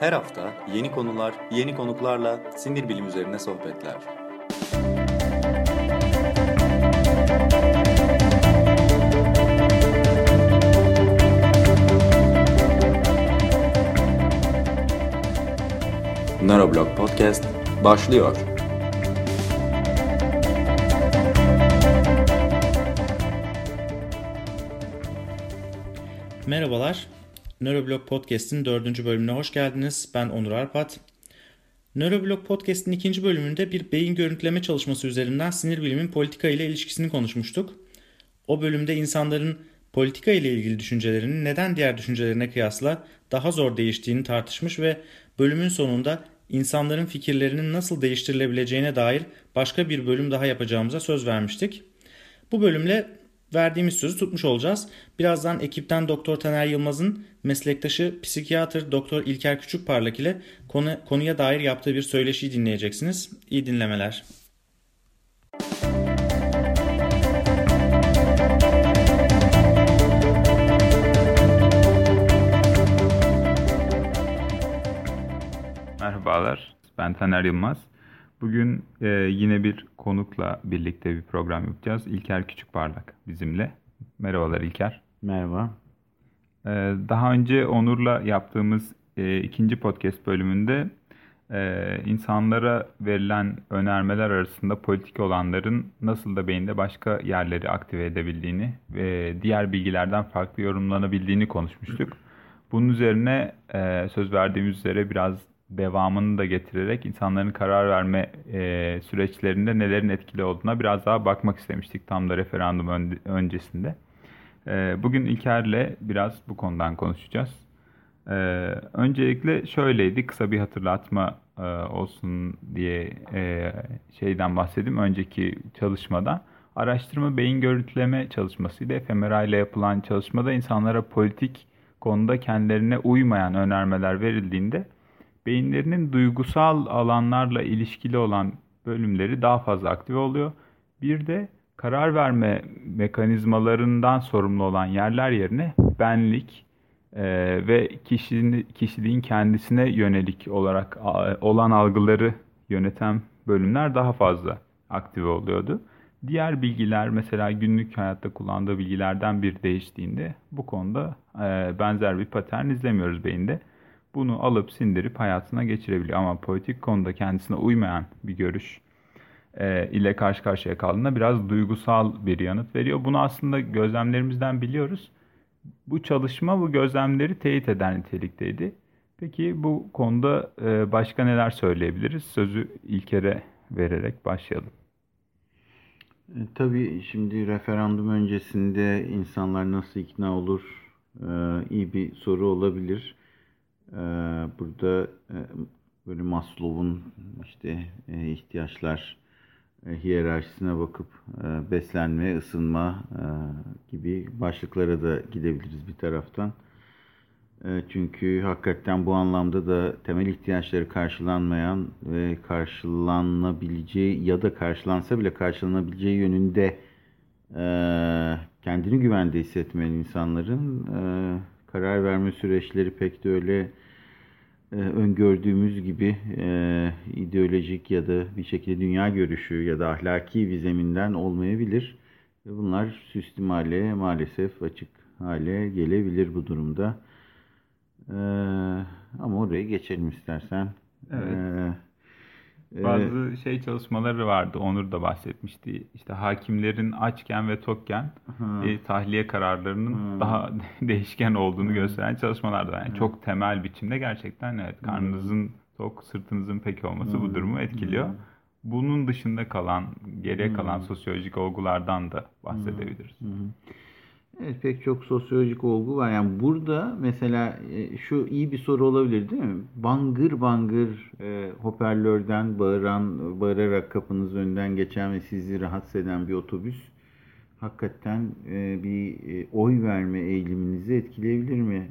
Her hafta yeni konular, yeni konuklarla sinir bilim üzerine sohbetler. Neuroblog Podcast başlıyor. Merhabalar, Neuroblog Podcast'in dördüncü bölümüne hoş geldiniz. Ben Onur Arpat. Neuroblog Podcast'in ikinci bölümünde bir beyin görüntüleme çalışması üzerinden sinir bilimin politika ile ilişkisini konuşmuştuk. O bölümde insanların politika ile ilgili düşüncelerinin neden diğer düşüncelerine kıyasla daha zor değiştiğini tartışmış ve bölümün sonunda insanların fikirlerinin nasıl değiştirilebileceğine dair başka bir bölüm daha yapacağımıza söz vermiştik. Bu bölümle verdiğimiz sözü tutmuş olacağız. Birazdan ekipten Doktor Taner Yılmaz'ın meslektaşı psikiyatr Doktor İlker Küçükparlak ile konu, konuya dair yaptığı bir söyleşiyi dinleyeceksiniz. İyi dinlemeler. Merhabalar, ben Taner Yılmaz. Bugün e, yine bir konukla birlikte bir program yapacağız. İlker Küçükparlak bizimle. Merhabalar İlker. Merhaba. E, daha önce Onur'la yaptığımız e, ikinci podcast bölümünde e, insanlara verilen önermeler arasında politik olanların nasıl da beyinde başka yerleri aktive edebildiğini ve diğer bilgilerden farklı yorumlanabildiğini konuşmuştuk. Bunun üzerine e, söz verdiğimiz üzere biraz devamını da getirerek insanların karar verme e, süreçlerinde nelerin etkili olduğuna biraz daha bakmak istemiştik tam da referandum ön, öncesinde. E, bugün İlker'le biraz bu konudan konuşacağız. E, öncelikle şöyleydi, kısa bir hatırlatma e, olsun diye e, şeyden bahsedeyim önceki çalışmada. Araştırma beyin görüntüleme çalışmasıydı. fMRI ile yapılan çalışmada insanlara politik konuda kendilerine uymayan önermeler verildiğinde beyinlerinin duygusal alanlarla ilişkili olan bölümleri daha fazla aktive oluyor. Bir de karar verme mekanizmalarından sorumlu olan yerler yerine benlik e, ve kişinin, kişiliğin kendisine yönelik olarak olan algıları yöneten bölümler daha fazla aktive oluyordu. Diğer bilgiler mesela günlük hayatta kullandığı bilgilerden bir değiştiğinde bu konuda e, benzer bir patern izlemiyoruz beyinde bunu alıp sindirip hayatına geçirebiliyor. Ama politik konuda kendisine uymayan bir görüş e, ile karşı karşıya kaldığında biraz duygusal bir yanıt veriyor. Bunu aslında gözlemlerimizden biliyoruz. Bu çalışma bu gözlemleri teyit eden nitelikteydi. Peki bu konuda e, başka neler söyleyebiliriz? Sözü İlker'e vererek başlayalım. E, tabii şimdi referandum öncesinde insanlar nasıl ikna olur e, iyi bir soru olabilir. Ee, burada e, böyle Maslow'un işte e, ihtiyaçlar e, hiyerarşisine bakıp beslenme, ısınma gibi başlıklara da gidebiliriz bir taraftan. Çünkü hakikaten bu anlamda da temel ihtiyaçları karşılanmayan ve karşılanabileceği ya da karşılansa bile karşılanabileceği yönünde kendini güvende hissetmeyen insanların karar verme süreçleri pek de öyle öngördüğümüz gibi e, ideolojik ya da bir şekilde dünya görüşü ya da ahlaki bir zeminden olmayabilir. Ve bunlar süstimale maalesef açık hale gelebilir bu durumda. E, ama oraya geçelim istersen. Evet. E, bazı ee, şey çalışmaları vardı. Onur da bahsetmişti. İşte hakimlerin açken ve tokken e, tahliye kararlarının hı. daha değişken olduğunu hı. gösteren çalışmalar da. Yani hı. çok temel biçimde gerçekten evet karnınızın tok, sırtınızın pek olması hı. bu durumu etkiliyor. Hı. Bunun dışında kalan, geriye kalan hı. sosyolojik olgulardan da bahsedebiliriz. Hı. Hı. Evet pek çok sosyolojik olgu var. Yani burada mesela e, şu iyi bir soru olabilir değil mi? Bangır bangır e, hoparlörden bağıran, bağırarak kapınız önünden geçen ve sizi rahatsız eden bir otobüs hakikaten e, bir e, oy verme eğiliminizi etkileyebilir mi?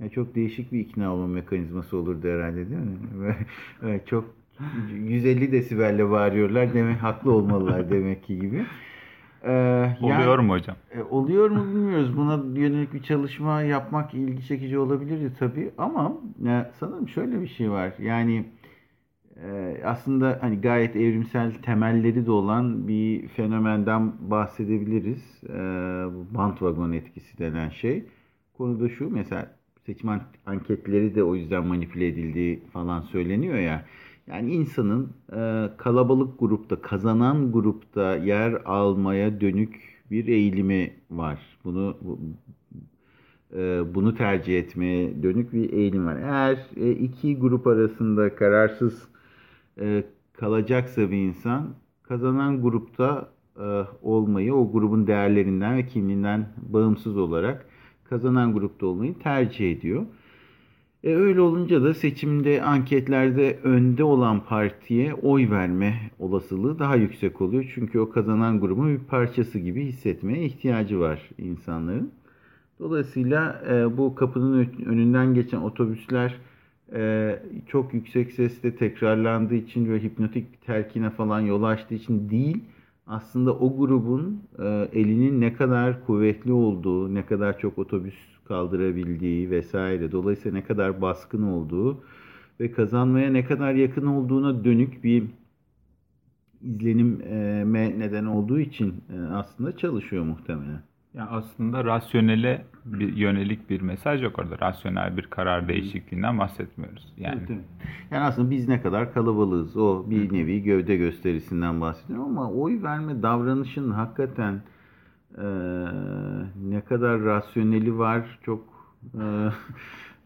Yani çok değişik bir ikna olma mekanizması olurdu herhalde değil mi? Ve, çok 150 desibelle bağırıyorlar demek haklı olmalılar demek ki gibi. Ee, Oluyor mu hocam? E, oluyor mu bilmiyoruz. Buna yönelik bir çalışma yapmak ilgi çekici olabilirdi tabii. Ama e, sanırım şöyle bir şey var. Yani e, aslında hani gayet evrimsel temelleri de olan bir fenomenden bahsedebiliriz. E, bu bandwagon etkisi denen şey. Konu da şu mesela seçim anketleri de o yüzden manipüle edildiği falan söyleniyor ya. Yani insanın e, kalabalık grupta, kazanan grupta yer almaya dönük bir eğilimi var. Bunu e, bunu tercih etmeye dönük bir eğilim var. Eğer e, iki grup arasında kararsız e, kalacaksa bir insan kazanan grupta e, olmayı o grubun değerlerinden ve kimliğinden bağımsız olarak kazanan grupta olmayı tercih ediyor. E öyle olunca da seçimde anketlerde önde olan partiye oy verme olasılığı daha yüksek oluyor. Çünkü o kazanan grubun bir parçası gibi hissetmeye ihtiyacı var insanların. Dolayısıyla e, bu kapının önünden geçen otobüsler e, çok yüksek sesle tekrarlandığı için ve hipnotik bir terkine falan yol açtığı için değil, aslında o grubun e, elinin ne kadar kuvvetli olduğu, ne kadar çok otobüs kaldırabildiği vesaire. Dolayısıyla ne kadar baskın olduğu ve kazanmaya ne kadar yakın olduğuna dönük bir izlenime neden olduğu için e, aslında çalışıyor muhtemelen. Ya aslında rasyonele bir yönelik bir mesaj yok orada. Rasyonel bir karar değişikliğinden bahsetmiyoruz. Yani Evet, evet. Yani aslında biz ne kadar kalabalığız o bir nevi gövde gösterisinden bahsediyorum ama oy verme davranışının hakikaten e, ne kadar rasyoneli var çok e,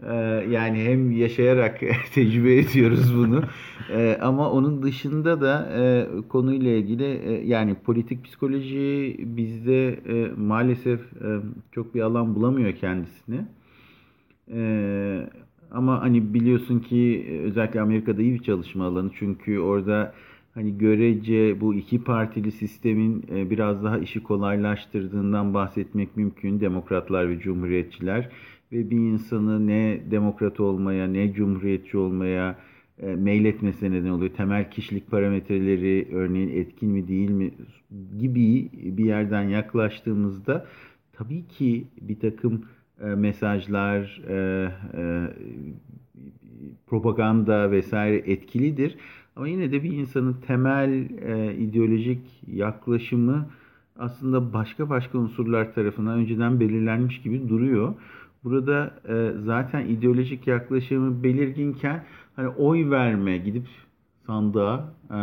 e, yani hem yaşayarak tecrübe ediyoruz bunu E, ama onun dışında da e, konuyla ilgili e, yani politik psikoloji bizde e, maalesef e, çok bir alan bulamıyor kendisini. E, ama hani biliyorsun ki özellikle Amerika'da iyi bir çalışma alanı çünkü orada hani görece bu iki partili sistemin e, biraz daha işi kolaylaştırdığından bahsetmek mümkün. Demokratlar ve cumhuriyetçiler ve bir insanı ne demokrat olmaya ne cumhuriyetçi olmaya e, meyletmesine neden oluyor. Temel kişilik parametreleri örneğin etkin mi değil mi gibi bir yerden yaklaştığımızda tabii ki bir takım e, mesajlar, propaganda vesaire etkilidir. Ama yine de bir insanın temel e, ideolojik yaklaşımı aslında başka başka unsurlar tarafından önceden belirlenmiş gibi duruyor. Burada e, zaten ideolojik yaklaşımı belirginken hani oy verme, gidip sandığa e,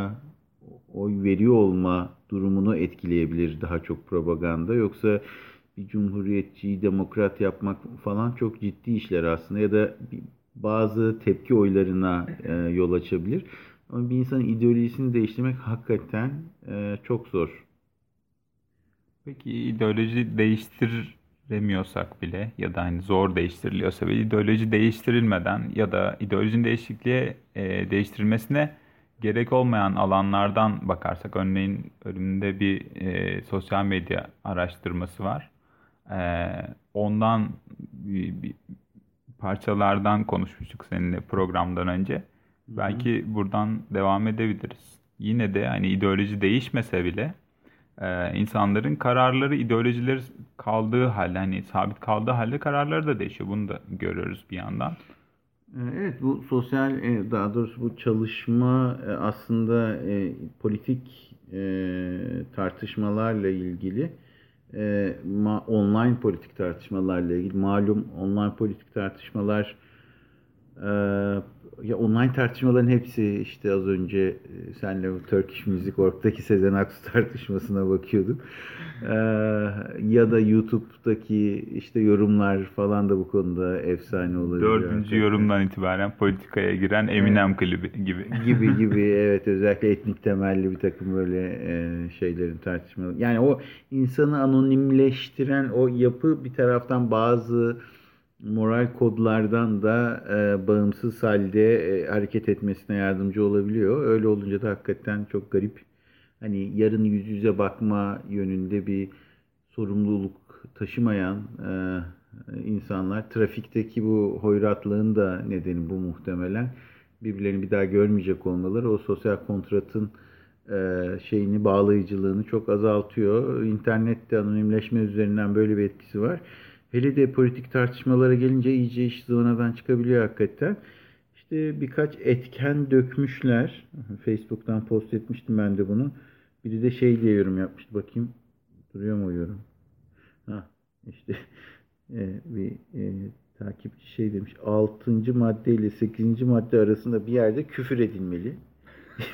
oy veriyor olma durumunu etkileyebilir daha çok propaganda. Yoksa bir cumhuriyetçi, demokrat yapmak falan çok ciddi işler aslında ya da bazı tepki oylarına e, yol açabilir. Ama bir insanın ideolojisini değiştirmek hakikaten e, çok zor. Peki ideoloji değiştiremiyorsak bile ya da hani zor değiştiriliyorsa ve ideoloji değiştirilmeden ya da ideolojinin değişikliğe e, değiştirilmesine gerek olmayan alanlardan bakarsak örneğin önümde bir e, sosyal medya araştırması var. E, ondan bir, bir parçalardan konuşmuştuk seninle programdan önce. Belki buradan devam edebiliriz. Yine de hani ideoloji değişmese bile e, insanların kararları ideolojileri kaldığı halde hani sabit kaldığı halde kararları da değişiyor. Bunu da görüyoruz bir yandan. Evet bu sosyal e, daha doğrusu bu çalışma e, aslında e, politik tartışmalarla ilgili online politik tartışmalarla ilgili malum online politik tartışmalar ya online tartışmaların hepsi işte az önce e, senle bu Turkish Music Org'daki Sezen Aksu tartışmasına bakıyorduk. Ee, ya da YouTube'daki işte yorumlar falan da bu konuda efsane olabiliyor. Dördüncü yorumdan itibaren politikaya giren Eminem evet. klibi gibi. Gibi gibi evet özellikle etnik temelli bir takım böyle e, şeylerin tartışmaları. Yani o insanı anonimleştiren o yapı bir taraftan bazı moral kodlardan da e, bağımsız halde e, hareket etmesine yardımcı olabiliyor. Öyle olunca da hakikaten çok garip. Hani yarın yüz yüze bakma yönünde bir sorumluluk taşımayan e, insanlar trafikteki bu hoyratlığın da nedeni bu muhtemelen birbirlerini bir daha görmeyecek olmaları o sosyal kontratın e, şeyini, bağlayıcılığını çok azaltıyor. İnternette anonimleşme üzerinden böyle bir etkisi var. Hele de politik tartışmalara gelince iyice iş zıvanadan çıkabiliyor hakikaten. İşte birkaç etken dökmüşler. Facebook'tan post etmiştim ben de bunu. Biri de şey diye yorum yapmıştı. Bakayım duruyor mu yorum? Ha, işte e, bir e, takipçi şey demiş. 6. madde ile 8. madde arasında bir yerde küfür edilmeli.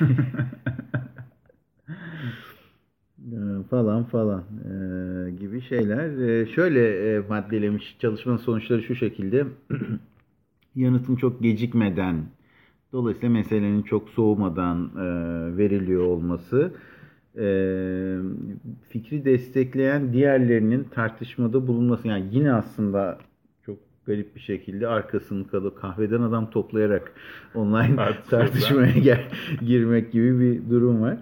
E, falan falan e, gibi şeyler. E, şöyle e, maddelemiş çalışmanın sonuçları şu şekilde. Yanıtın çok gecikmeden, dolayısıyla meselenin çok soğumadan e, veriliyor olması, e, fikri destekleyen diğerlerinin tartışmada bulunması. Yani yine aslında çok garip bir şekilde arkasını kalıp kahveden adam toplayarak online tartışmaya gel, girmek gibi bir durum var.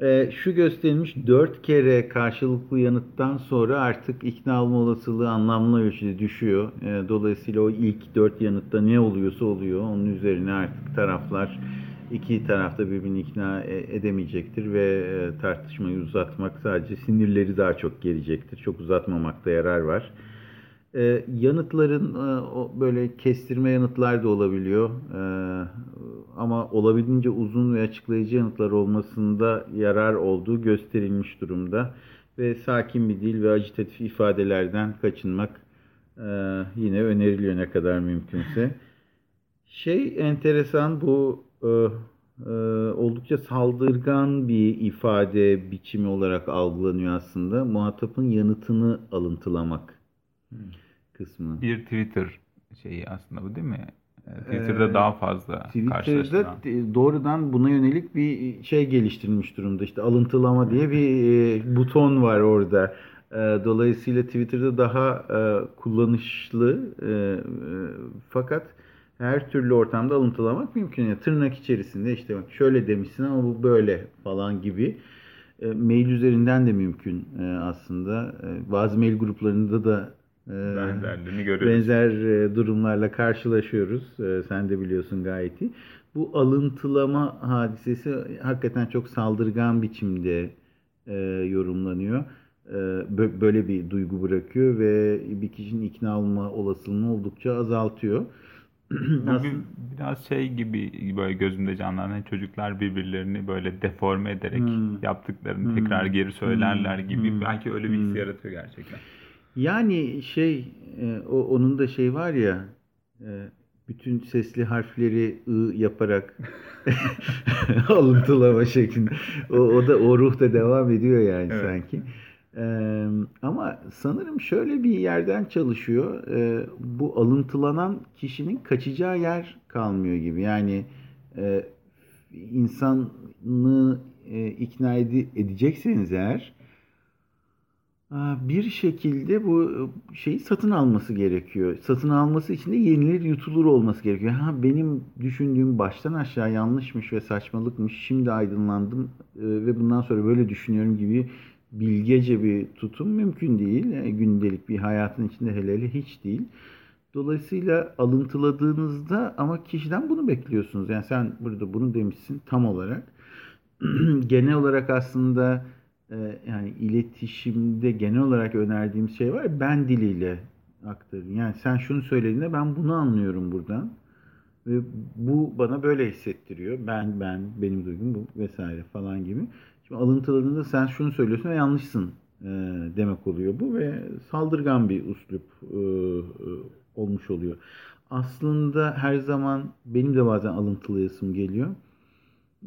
E, şu gösterilmiş dört kere karşılıklı yanıttan sonra artık ikna olma olasılığı anlamlı ölçüde düşüyor. E, dolayısıyla o ilk dört yanıtta ne oluyorsa oluyor. Onun üzerine artık taraflar iki tarafta birbirini ikna e, edemeyecektir ve e, tartışmayı uzatmak sadece sinirleri daha çok gelecektir. Çok uzatmamakta yarar var. Ee, yanıtların e, o böyle kestirme yanıtlar da olabiliyor. Ee, ama olabildiğince uzun ve açıklayıcı yanıtlar olmasında yarar olduğu gösterilmiş durumda. Ve sakin bir dil ve agitatif ifadelerden kaçınmak e, yine öneriliyor ne kadar mümkünse. Şey enteresan bu e, e, oldukça saldırgan bir ifade biçimi olarak algılanıyor aslında. Muhatapın yanıtını alıntılamak. Hmm kısmı. Bir Twitter şeyi aslında bu değil mi? Ee, Twitter'da ee, daha fazla Twitter'da doğrudan buna yönelik bir şey geliştirilmiş durumda. İşte alıntılama diye bir e, buton var orada. E, dolayısıyla Twitter'da daha e, kullanışlı e, fakat her türlü ortamda alıntılamak mümkün. Yani tırnak içerisinde işte bak şöyle demişsin ama bu böyle falan gibi. Mail üzerinden de mümkün aslında. Bazı mail gruplarında da ee, Benzerliğini görüyoruz. Benzer e, durumlarla karşılaşıyoruz. Ee, sen de biliyorsun gayet iyi. Bu alıntılama hadisesi hakikaten çok saldırgan biçimde e, yorumlanıyor. Ee, böyle bir duygu bırakıyor ve bir kişinin ikna olma olasılığını oldukça azaltıyor. Bu biraz şey gibi böyle gözümde canlanan çocuklar birbirlerini böyle deforme ederek hmm. yaptıklarını hmm. tekrar geri söylerler gibi hmm. belki öyle bir his hmm. yaratıyor gerçekten. Yani şey e, o onun da şey var ya e, bütün sesli harfleri ı yaparak alıntılama şeklinde. O, o da o ruh da devam ediyor yani evet. sanki. Ee, ama sanırım şöyle bir yerden çalışıyor. Ee, bu alıntılanan kişinin kaçacağı yer kalmıyor gibi. Yani e, insanı e, ikna ede, edecekseniz eğer bir şekilde bu e, şeyi satın alması gerekiyor. Satın alması için de yenilir yutulur olması gerekiyor. Ha benim düşündüğüm baştan aşağı yanlışmış ve saçmalıkmış. Şimdi aydınlandım e, ve bundan sonra böyle düşünüyorum gibi bilgece bir tutum mümkün değil. Yani e, gündelik bir hayatın içinde hele hele hiç değil. Dolayısıyla alıntıladığınızda ama kişiden bunu bekliyorsunuz. Yani sen burada bunu demişsin tam olarak. Genel olarak aslında ee, yani iletişimde genel olarak önerdiğimiz şey var ben diliyle aktarın. Yani sen şunu söylediğinde ben bunu anlıyorum buradan. Ve bu bana böyle hissettiriyor. Ben, ben, benim duygum bu vesaire falan gibi. Şimdi alıntıladığında sen şunu söylüyorsun ve yanlışsın e, demek oluyor bu ve saldırgan bir uslup e, e, olmuş oluyor. Aslında her zaman benim de bazen alıntılayasım geliyor.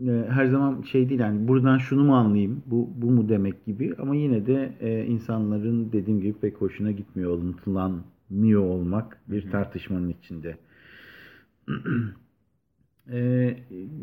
E, her zaman şey değil yani buradan şunu mu anlayayım bu, bu mu demek gibi ama yine de e, insanların dediğim gibi pek hoşuna gitmiyor alıntılanmıyor olmak bir tartışmanın içinde. Ee,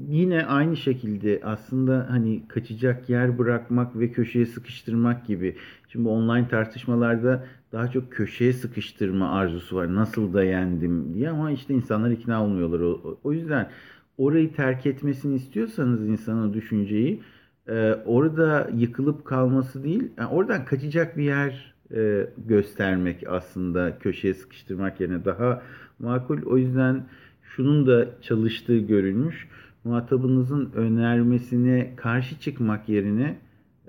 yine aynı şekilde aslında hani kaçacak yer bırakmak ve köşeye sıkıştırmak gibi. Şimdi online tartışmalarda daha çok köşeye sıkıştırma arzusu var. Nasıl da yendim diye ama işte insanlar ikna olmuyorlar. O, o yüzden orayı terk etmesini istiyorsanız insanın düşünceyi e, orada yıkılıp kalması değil, yani oradan kaçacak bir yer e, göstermek aslında köşeye sıkıştırmak yerine daha makul. O yüzden şunun da çalıştığı görülmüş. muhatabınızın önermesine karşı çıkmak yerine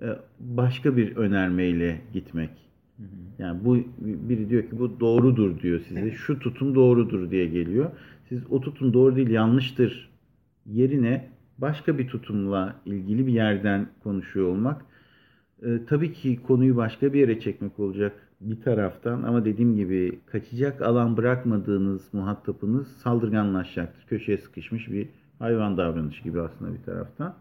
e, başka bir önermeyle gitmek. Yani bu biri diyor ki bu doğrudur diyor size. Şu tutum doğrudur diye geliyor. Siz o tutum doğru değil yanlıştır yerine başka bir tutumla ilgili bir yerden konuşuyor olmak e, tabii ki konuyu başka bir yere çekmek olacak bir taraftan ama dediğim gibi kaçacak alan bırakmadığınız muhatapınız saldırganlaşacaktır. Köşeye sıkışmış bir hayvan davranışı gibi aslında bir taraftan.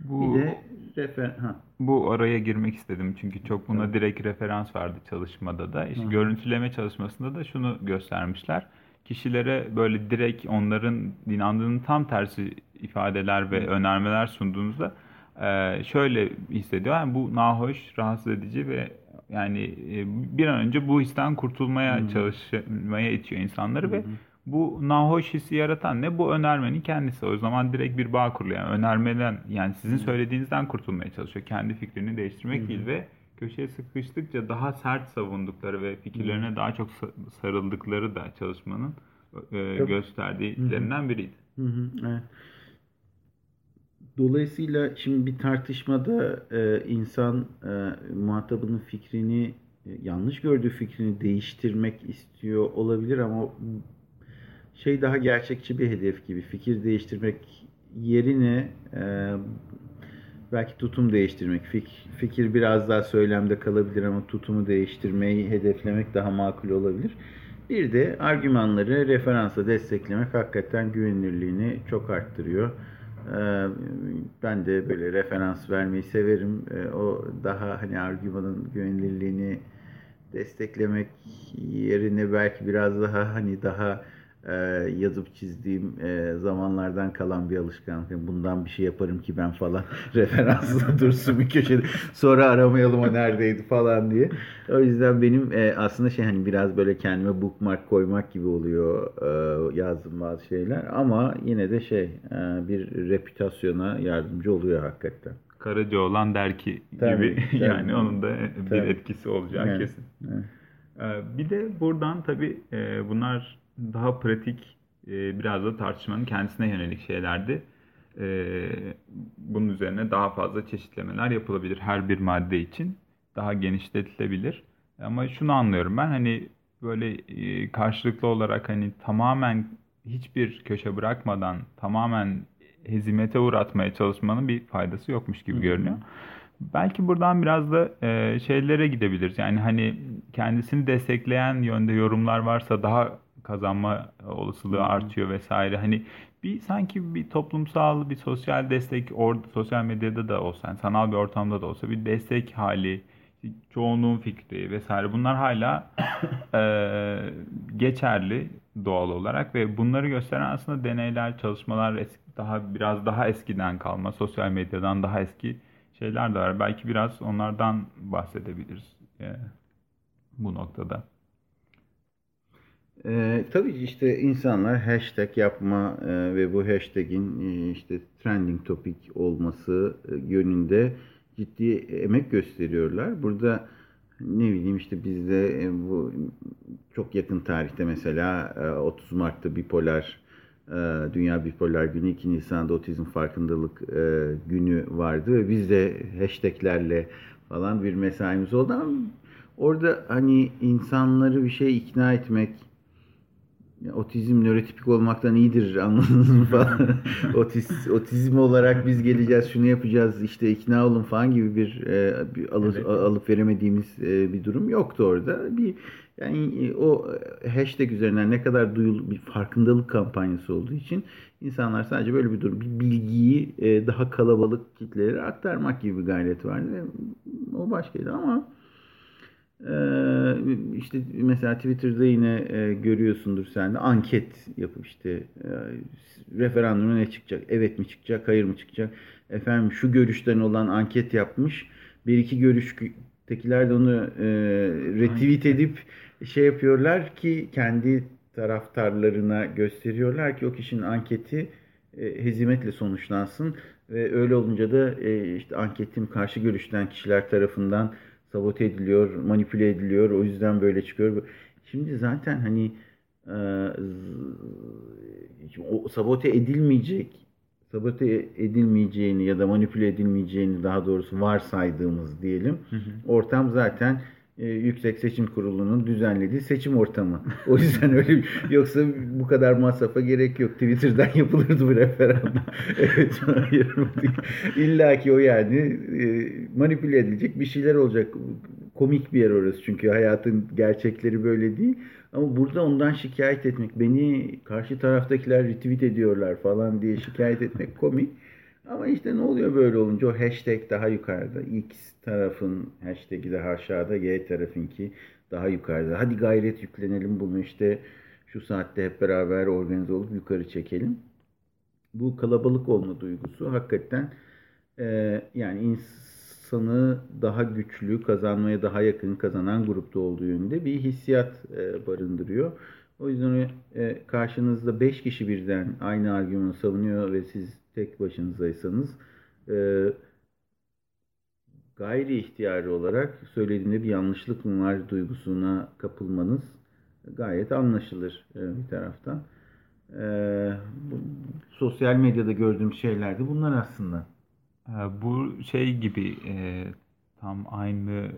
Bu, bir de refer ha. bu araya girmek istedim çünkü çok buna direkt referans verdi çalışmada da. İşte görüntüleme çalışmasında da şunu göstermişler. Kişilere böyle direkt onların inandığının tam tersi ifadeler ve önermeler sunduğunuzda e, şöyle hissediyor. Yani bu nahoş, rahatsız edici ve yani e, bir an önce bu histen kurtulmaya çalışmaya itiyor insanları ve bu nahoş hissi yaratan ne? Bu önermenin kendisi. O zaman direkt bir bağ kuruyor. Yani önermeden yani sizin söylediğinizden kurtulmaya çalışıyor. Kendi fikrini değiştirmek değil ve köşeye sıkıştıkça daha sert savundukları ve fikirlerine daha çok sarıldıkları da çalışmanın e, gösterdiğilerinden biriydi. Hı hı, evet. Dolayısıyla şimdi bir tartışmada e, insan e, muhatabının fikrini e, yanlış gördüğü fikrini değiştirmek istiyor olabilir ama şey daha gerçekçi bir hedef gibi fikir değiştirmek yerine e, belki tutum değiştirmek fik, fikir biraz daha söylemde kalabilir ama tutumu değiştirmeyi hedeflemek daha makul olabilir. Bir de argümanları referansla desteklemek hakikaten güvenilirliğini çok arttırıyor. Ben de böyle referans vermeyi severim. O daha hani argümanın güvenilirliğini desteklemek yerine belki biraz daha hani daha e, yazıp çizdiğim e, zamanlardan kalan bir alışkanlık. Bundan bir şey yaparım ki ben falan referansla dursun bir köşede. Sonra aramayalım o neredeydi falan diye. O yüzden benim e, aslında şey hani biraz böyle kendime bookmark koymak gibi oluyor e, yazdığım bazı şeyler. Ama yine de şey e, bir reputasyona yardımcı oluyor hakikaten. Karacaoğlan der ki Tabii, gibi tabii. yani onun da bir Tabii. etkisi olacağı Evet, kesin. evet. Ee, Bir de buradan tabii e, bunlar daha pratik e, biraz da tartışmanın kendisine yönelik şeylerdi. E, Bunun üzerine daha fazla çeşitlemeler yapılabilir her bir madde için. Daha genişletilebilir. Ama şunu anlıyorum ben hani böyle e, karşılıklı olarak hani tamamen hiçbir köşe bırakmadan tamamen hezimete uğratmaya çalışmanın bir faydası yokmuş gibi görünüyor. Belki buradan biraz da e, şeylere gidebiliriz. Yani hani kendisini destekleyen yönde yorumlar varsa daha kazanma olasılığı artıyor vesaire. Hani bir sanki bir toplumsal bir sosyal destek orada sosyal medyada da olsa yani sanal bir ortamda da olsa bir destek hali çoğunluğun fikri vesaire bunlar hala e, geçerli doğal olarak ve bunları gösteren aslında deneyler, çalışmalar eski, daha biraz daha eskiden kalma, sosyal medyadan daha eski şeyler de var. Belki biraz onlardan bahsedebiliriz e, bu noktada. Ee, tabii işte insanlar hashtag yapma e, ve bu hashtag'in e, işte trending topic olması e, yönünde ciddi emek gösteriyorlar. Burada ne bileyim işte bizde e, bu çok yakın tarihte mesela e, 30 Mart'ta bipolar e, Dünya Bipolar Günü 2 Nisan'da Otizm Farkındalık e, Günü vardı ve biz de hashtaglerle falan bir mesaimiz oldu ama orada hani insanları bir şey ikna etmek ya, otizm nörotipik olmaktan iyidir anladınız mı falan. Otiz, otizm olarak biz geleceğiz şunu yapacağız işte ikna olun falan gibi bir, e, bir alı- Evet. alıp veremediğimiz e, bir durum yoktu orada. Bir yani e, o hashtag üzerinden ne kadar duyul bir farkındalık kampanyası olduğu için insanlar sadece böyle bir durum bir bilgiyi e, daha kalabalık kitlelere aktarmak gibi bir gayret vardı o başkaydı ama işte mesela Twitter'da yine e, görüyorsundur sen de anket yapıp işte e, referanduma ne çıkacak? Evet mi çıkacak? Hayır mı çıkacak? Efendim şu görüşten olan anket yapmış. Bir iki görüştekiler de onu e, retweet edip şey yapıyorlar ki kendi taraftarlarına gösteriyorlar ki o kişinin anketi hezimetle sonuçlansın ve öyle olunca da işte anketim karşı görüşten kişiler tarafından sabote ediliyor, manipüle ediliyor. O yüzden böyle çıkıyor. Şimdi zaten hani e, o sabote edilmeyecek sabote edilmeyeceğini ya da manipüle edilmeyeceğini daha doğrusu varsaydığımız diyelim. Hı hı. Ortam zaten e, Yüksek Seçim Kurulu'nun düzenlediği seçim ortamı. O yüzden öyle yoksa bu kadar masrafa gerek yok. Twitter'dan yapılırdı bu referandum. evet, İlla ki o yani e, manipüle edilecek bir şeyler olacak. Komik bir yer orası çünkü hayatın gerçekleri böyle değil. Ama burada ondan şikayet etmek, beni karşı taraftakiler retweet ediyorlar falan diye şikayet etmek komik. Ama işte ne oluyor böyle olunca o hashtag daha yukarıda. X tarafın hashtag'i daha aşağıda, Y tarafınki daha yukarıda. Hadi gayret yüklenelim bunu işte şu saatte hep beraber organize olup yukarı çekelim. Bu kalabalık olma duygusu hakikaten e, yani insanı daha güçlü, kazanmaya daha yakın kazanan grupta olduğu yönünde bir hissiyat e, barındırıyor. O yüzden e, karşınızda 5 kişi birden aynı argümanı savunuyor ve siz tek başınızaysanız e, gayri ihtiyari olarak söylediğinde bir yanlışlık mı var duygusuna kapılmanız gayet anlaşılır e, bir taraftan. E, bu, sosyal medyada gördüğüm şeyler de bunlar aslında. E, bu şey gibi e, tam aynı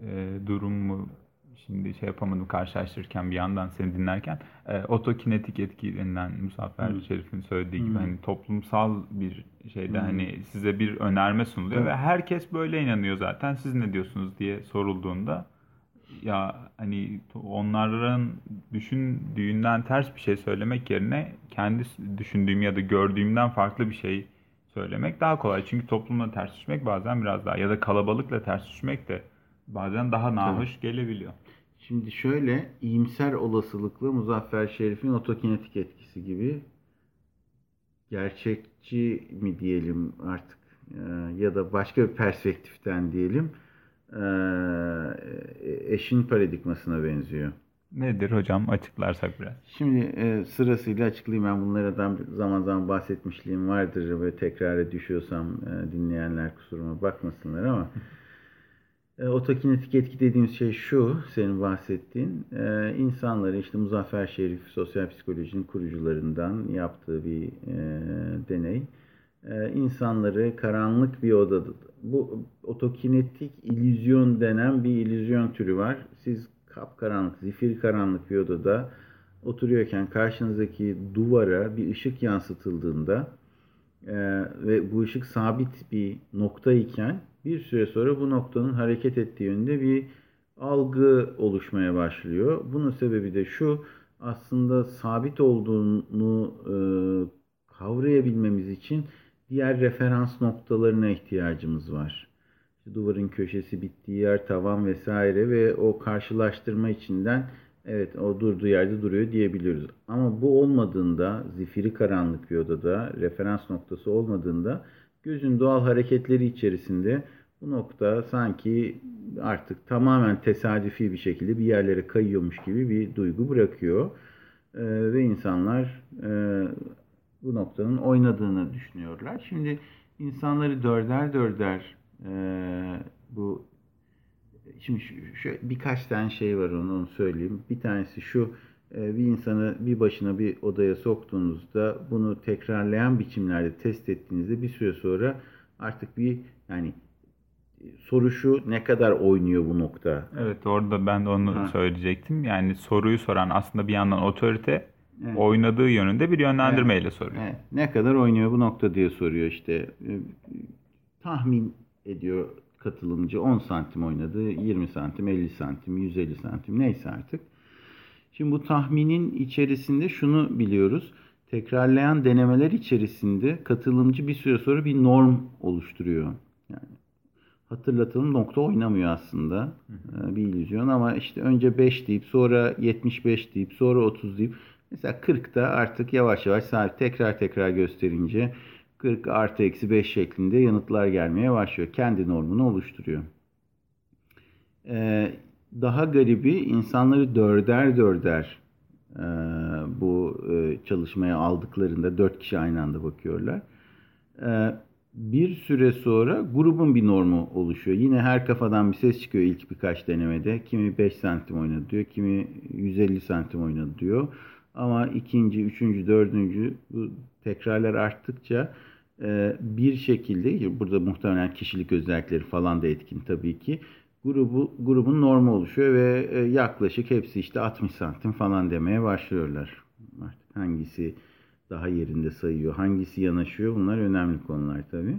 e, durum mu şimdi şey yapamadım karşılaştırırken bir yandan seni dinlerken e, otokinetik etki denilen Muzaffer hmm. Şerif'in söylediği gibi hani toplumsal bir şeyde hmm. hani size bir önerme sunuluyor evet. ve herkes böyle inanıyor zaten siz ne diyorsunuz diye sorulduğunda ya hani onların düşündüğünden ters bir şey söylemek yerine kendi düşündüğüm ya da gördüğümden farklı bir şey söylemek daha kolay. Çünkü toplumla ters düşmek bazen biraz daha ya da kalabalıkla ters düşmek de bazen daha nahoş evet. gelebiliyor. Şimdi şöyle iyimser olasılıklı Muzaffer Şerif'in otokinetik etkisi gibi gerçekçi mi diyelim artık e, ya da başka bir perspektiften diyelim e, eşin paradigmasına benziyor. Nedir hocam açıklarsak biraz? Şimdi e, sırasıyla açıklayayım ben bunlardan zaman zaman bahsetmişliğim vardır ve tekrara düşüyorsam dinleyenler kusuruma bakmasınlar ama E, otokinetik etki dediğimiz şey şu, senin bahsettiğin. E, insanları işte Muzaffer Şerif sosyal psikolojinin kurucularından yaptığı bir e, deney. İnsanları karanlık bir odada, bu otokinetik illüzyon denen bir illüzyon türü var. Siz kapkaranlık, zifir karanlık bir odada oturuyorken karşınızdaki duvara bir ışık yansıtıldığında ve bu ışık sabit bir nokta iken bir süre sonra bu noktanın hareket ettiği yönde bir algı oluşmaya başlıyor. Bunun sebebi de şu aslında sabit olduğunu e, kavrayabilmemiz için diğer referans noktalarına ihtiyacımız var. İşte duvarın köşesi bittiği yer, tavan vesaire ve o karşılaştırma içinden evet o durduğu yerde duruyor diyebiliyoruz. Ama bu olmadığında, zifiri karanlık bir odada, referans noktası olmadığında gözün doğal hareketleri içerisinde bu nokta sanki artık tamamen tesadüfi bir şekilde bir yerlere kayıyormuş gibi bir duygu bırakıyor. E, ve insanlar e, bu noktanın oynadığını düşünüyorlar. Şimdi insanları dörder dörder e, bu şimdi şu, şu birkaç tane şey var onu, onu söyleyeyim. Bir tanesi şu bir insanı bir başına bir odaya soktuğunuzda bunu tekrarlayan biçimlerde test ettiğinizde bir süre sonra artık bir yani soru şu ne kadar oynuyor bu nokta? Evet orada ben de onu ha. söyleyecektim. Yani soruyu soran aslında bir yandan otorite evet. oynadığı yönünde bir yönlendirmeyle evet. soruyor. Evet. Ne kadar oynuyor bu nokta diye soruyor işte. E, tahmin ediyor katılımcı 10 santim oynadı, 20 santim, 50 santim, 150 santim neyse artık. Şimdi bu tahminin içerisinde şunu biliyoruz. Tekrarlayan denemeler içerisinde katılımcı bir süre sonra bir norm oluşturuyor. Yani hatırlatalım nokta oynamıyor aslında. Ee, bir illüzyon ama işte önce 5 deyip sonra 75 deyip sonra 30 deyip mesela 40'ta artık yavaş yavaş saat tekrar tekrar gösterince 40 artı eksi 5 şeklinde yanıtlar gelmeye başlıyor. Kendi normunu oluşturuyor. Ee, daha garibi insanları dörder dörder e, bu e, çalışmaya aldıklarında dört kişi aynı anda bakıyorlar. E, bir süre sonra grubun bir normu oluşuyor. Yine her kafadan bir ses çıkıyor ilk birkaç denemede. Kimi 5 santim oynadı diyor, kimi 150 santim oynadı diyor. Ama ikinci, üçüncü, dördüncü bu tekrarlar arttıkça e, bir şekilde burada muhtemelen kişilik özellikleri falan da etkin tabii ki grubu grubun normu oluşuyor ve e, yaklaşık hepsi işte 60 santim falan demeye başlıyorlar. Artık hangisi daha yerinde sayıyor, hangisi yanaşıyor bunlar önemli konular tabii.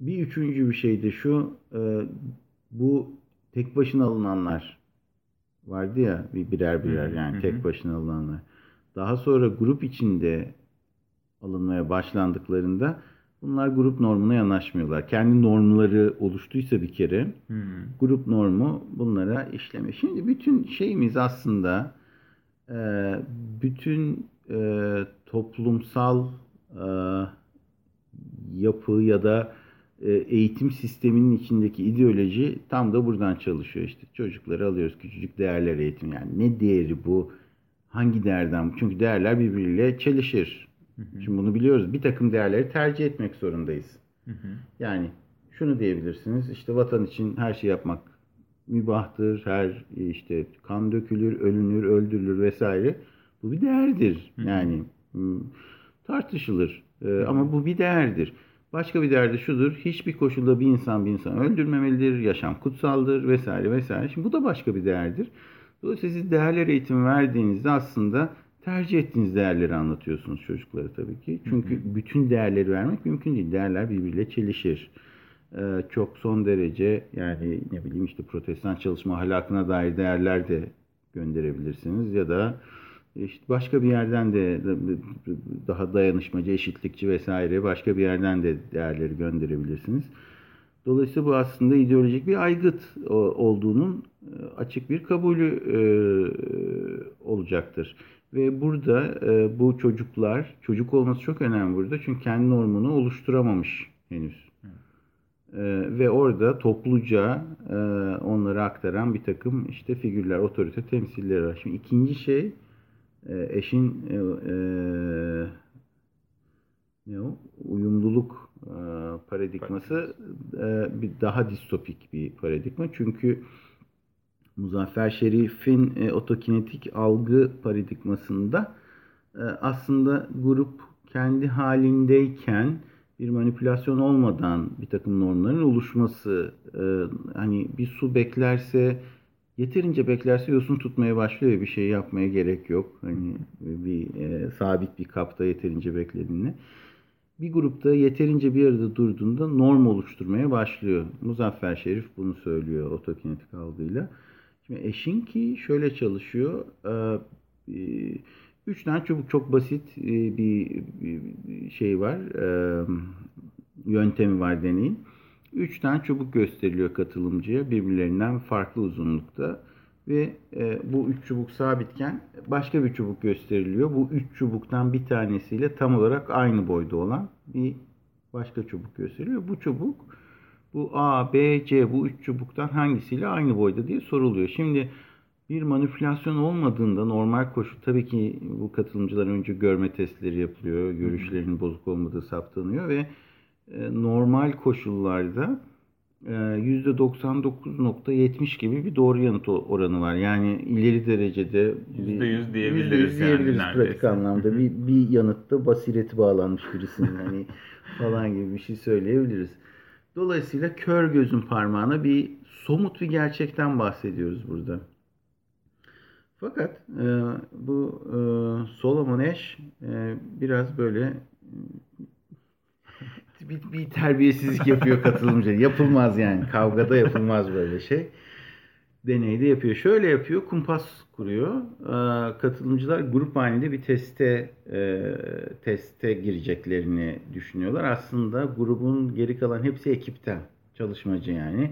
Bir üçüncü bir şey de şu, e, bu tek başına alınanlar vardı ya bir birer birer yani tek başına alınanlar. Daha sonra grup içinde alınmaya başlandıklarında bunlar grup normuna yanaşmıyorlar. Kendi normları oluştuysa bir kere grup normu bunlara işlemiyor. Şimdi bütün şeyimiz aslında e, bütün e, toplumsal e, yapı ya da eğitim sisteminin içindeki ideoloji tam da buradan çalışıyor işte. Çocukları alıyoruz küçücük değerler eğitim yani ne değeri bu? Hangi değerden? Çünkü değerler birbiriyle çelişir. Şimdi bunu biliyoruz. Bir takım değerleri tercih etmek zorundayız. Yani şunu diyebilirsiniz. işte vatan için her şey yapmak mübahtır. Her işte kan dökülür, ölünür, öldürülür vesaire. Bu bir değerdir. Yani tartışılır. Ama bu bir değerdir. Başka bir değer de şudur. Hiçbir koşulda bir insan bir insan öldürmemelidir. Yaşam kutsaldır vesaire vesaire. Şimdi bu da başka bir değerdir. Dolayısıyla siz değerler eğitimi verdiğinizde aslında tercih ettiğiniz değerleri anlatıyorsunuz çocuklara tabii ki. Çünkü bütün değerleri vermek mümkün değil. Değerler birbiriyle çelişir. Ee, çok son derece yani ne bileyim işte protestan çalışma ahlakına dair değerler de gönderebilirsiniz ya da işte başka bir yerden de daha dayanışmacı, eşitlikçi vesaire başka bir yerden de değerleri gönderebilirsiniz. Dolayısıyla bu aslında ideolojik bir aygıt olduğunun açık bir kabulü olacaktır. Ve burada bu çocuklar, çocuk olması çok önemli burada çünkü kendi normunu oluşturamamış henüz. Ve orada topluca onları aktaran bir takım işte figürler, otorite temsilleri var. Şimdi ikinci şey eşin ne o? uyumluluk paradigması bir daha distopik bir paradigma. Çünkü Muzaffer Şerif'in e, otokinetik algı paradigmasında e, aslında grup kendi halindeyken bir manipülasyon olmadan bir takım normların oluşması e, hani bir su beklerse yeterince beklerse yosun tutmaya başlıyor bir şey yapmaya gerek yok hani bir e, sabit bir kapta yeterince beklediğinde bir grupta yeterince bir arada durduğunda norm oluşturmaya başlıyor. Muzaffer Şerif bunu söylüyor otokinetik algıyla. Şimdi Eşinki şöyle çalışıyor. Üç tane çubuk çok basit bir şey var. Yöntemi var deneyin. Üç tane çubuk gösteriliyor katılımcıya birbirlerinden farklı uzunlukta. Ve bu üç çubuk sabitken başka bir çubuk gösteriliyor. Bu üç çubuktan bir tanesiyle tam olarak aynı boyda olan bir başka çubuk gösteriliyor. Bu çubuk bu A, B, C bu üç çubuktan hangisiyle aynı boyda diye soruluyor. Şimdi bir manipülasyon olmadığında normal koşul tabii ki bu katılımcılar önce görme testleri yapılıyor. Görüşlerinin bozuk olmadığı saptanıyor ve normal koşullarda %99.70 gibi bir doğru yanıt oranı var. Yani ileri derecede %100 diyebiliriz, %100 diyebiliriz yani pratik anlamda. bir, bir yanıtta basireti bağlanmış birisinin hani falan gibi bir şey söyleyebiliriz. Dolayısıyla kör gözün parmağına bir somut bir gerçekten bahsediyoruz burada. Fakat e, bu e, Solomon Ash e, biraz böyle bir, bir terbiyesizlik yapıyor katılımcı. Yapılmaz yani. Kavgada yapılmaz böyle şey. Deneyde yapıyor. Şöyle yapıyor. Kumpas kuruyor. E, katılımcılar grup halinde bir teste e, teste gireceklerini düşünüyorlar. Aslında grubun geri kalan hepsi ekipten. Çalışmacı yani.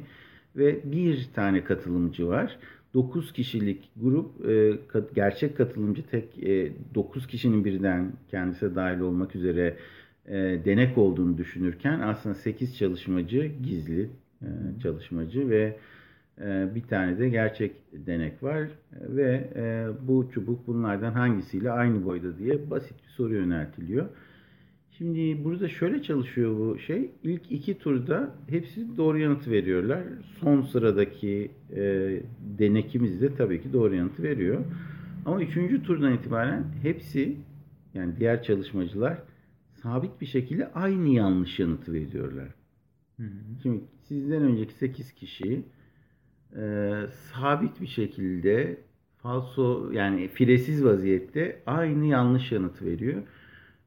Ve bir tane katılımcı var. 9 kişilik grup e, gerçek katılımcı tek 9 kişinin birden kendisi dahil olmak üzere denek olduğunu düşünürken aslında 8 çalışmacı gizli çalışmacı ve bir tane de gerçek denek var ve bu çubuk bunlardan hangisiyle aynı boyda diye basit bir soru yöneltiliyor. Şimdi burada şöyle çalışıyor bu şey. İlk iki turda hepsi doğru yanıtı veriyorlar. Son sıradaki e, denekimiz de tabii ki doğru yanıtı veriyor. Ama üçüncü turdan itibaren hepsi yani diğer çalışmacılar sabit bir şekilde aynı yanlış yanıtı veriyorlar. Şimdi sizden önceki 8 kişi e, sabit bir şekilde falso yani firesiz vaziyette aynı yanlış yanıtı veriyor.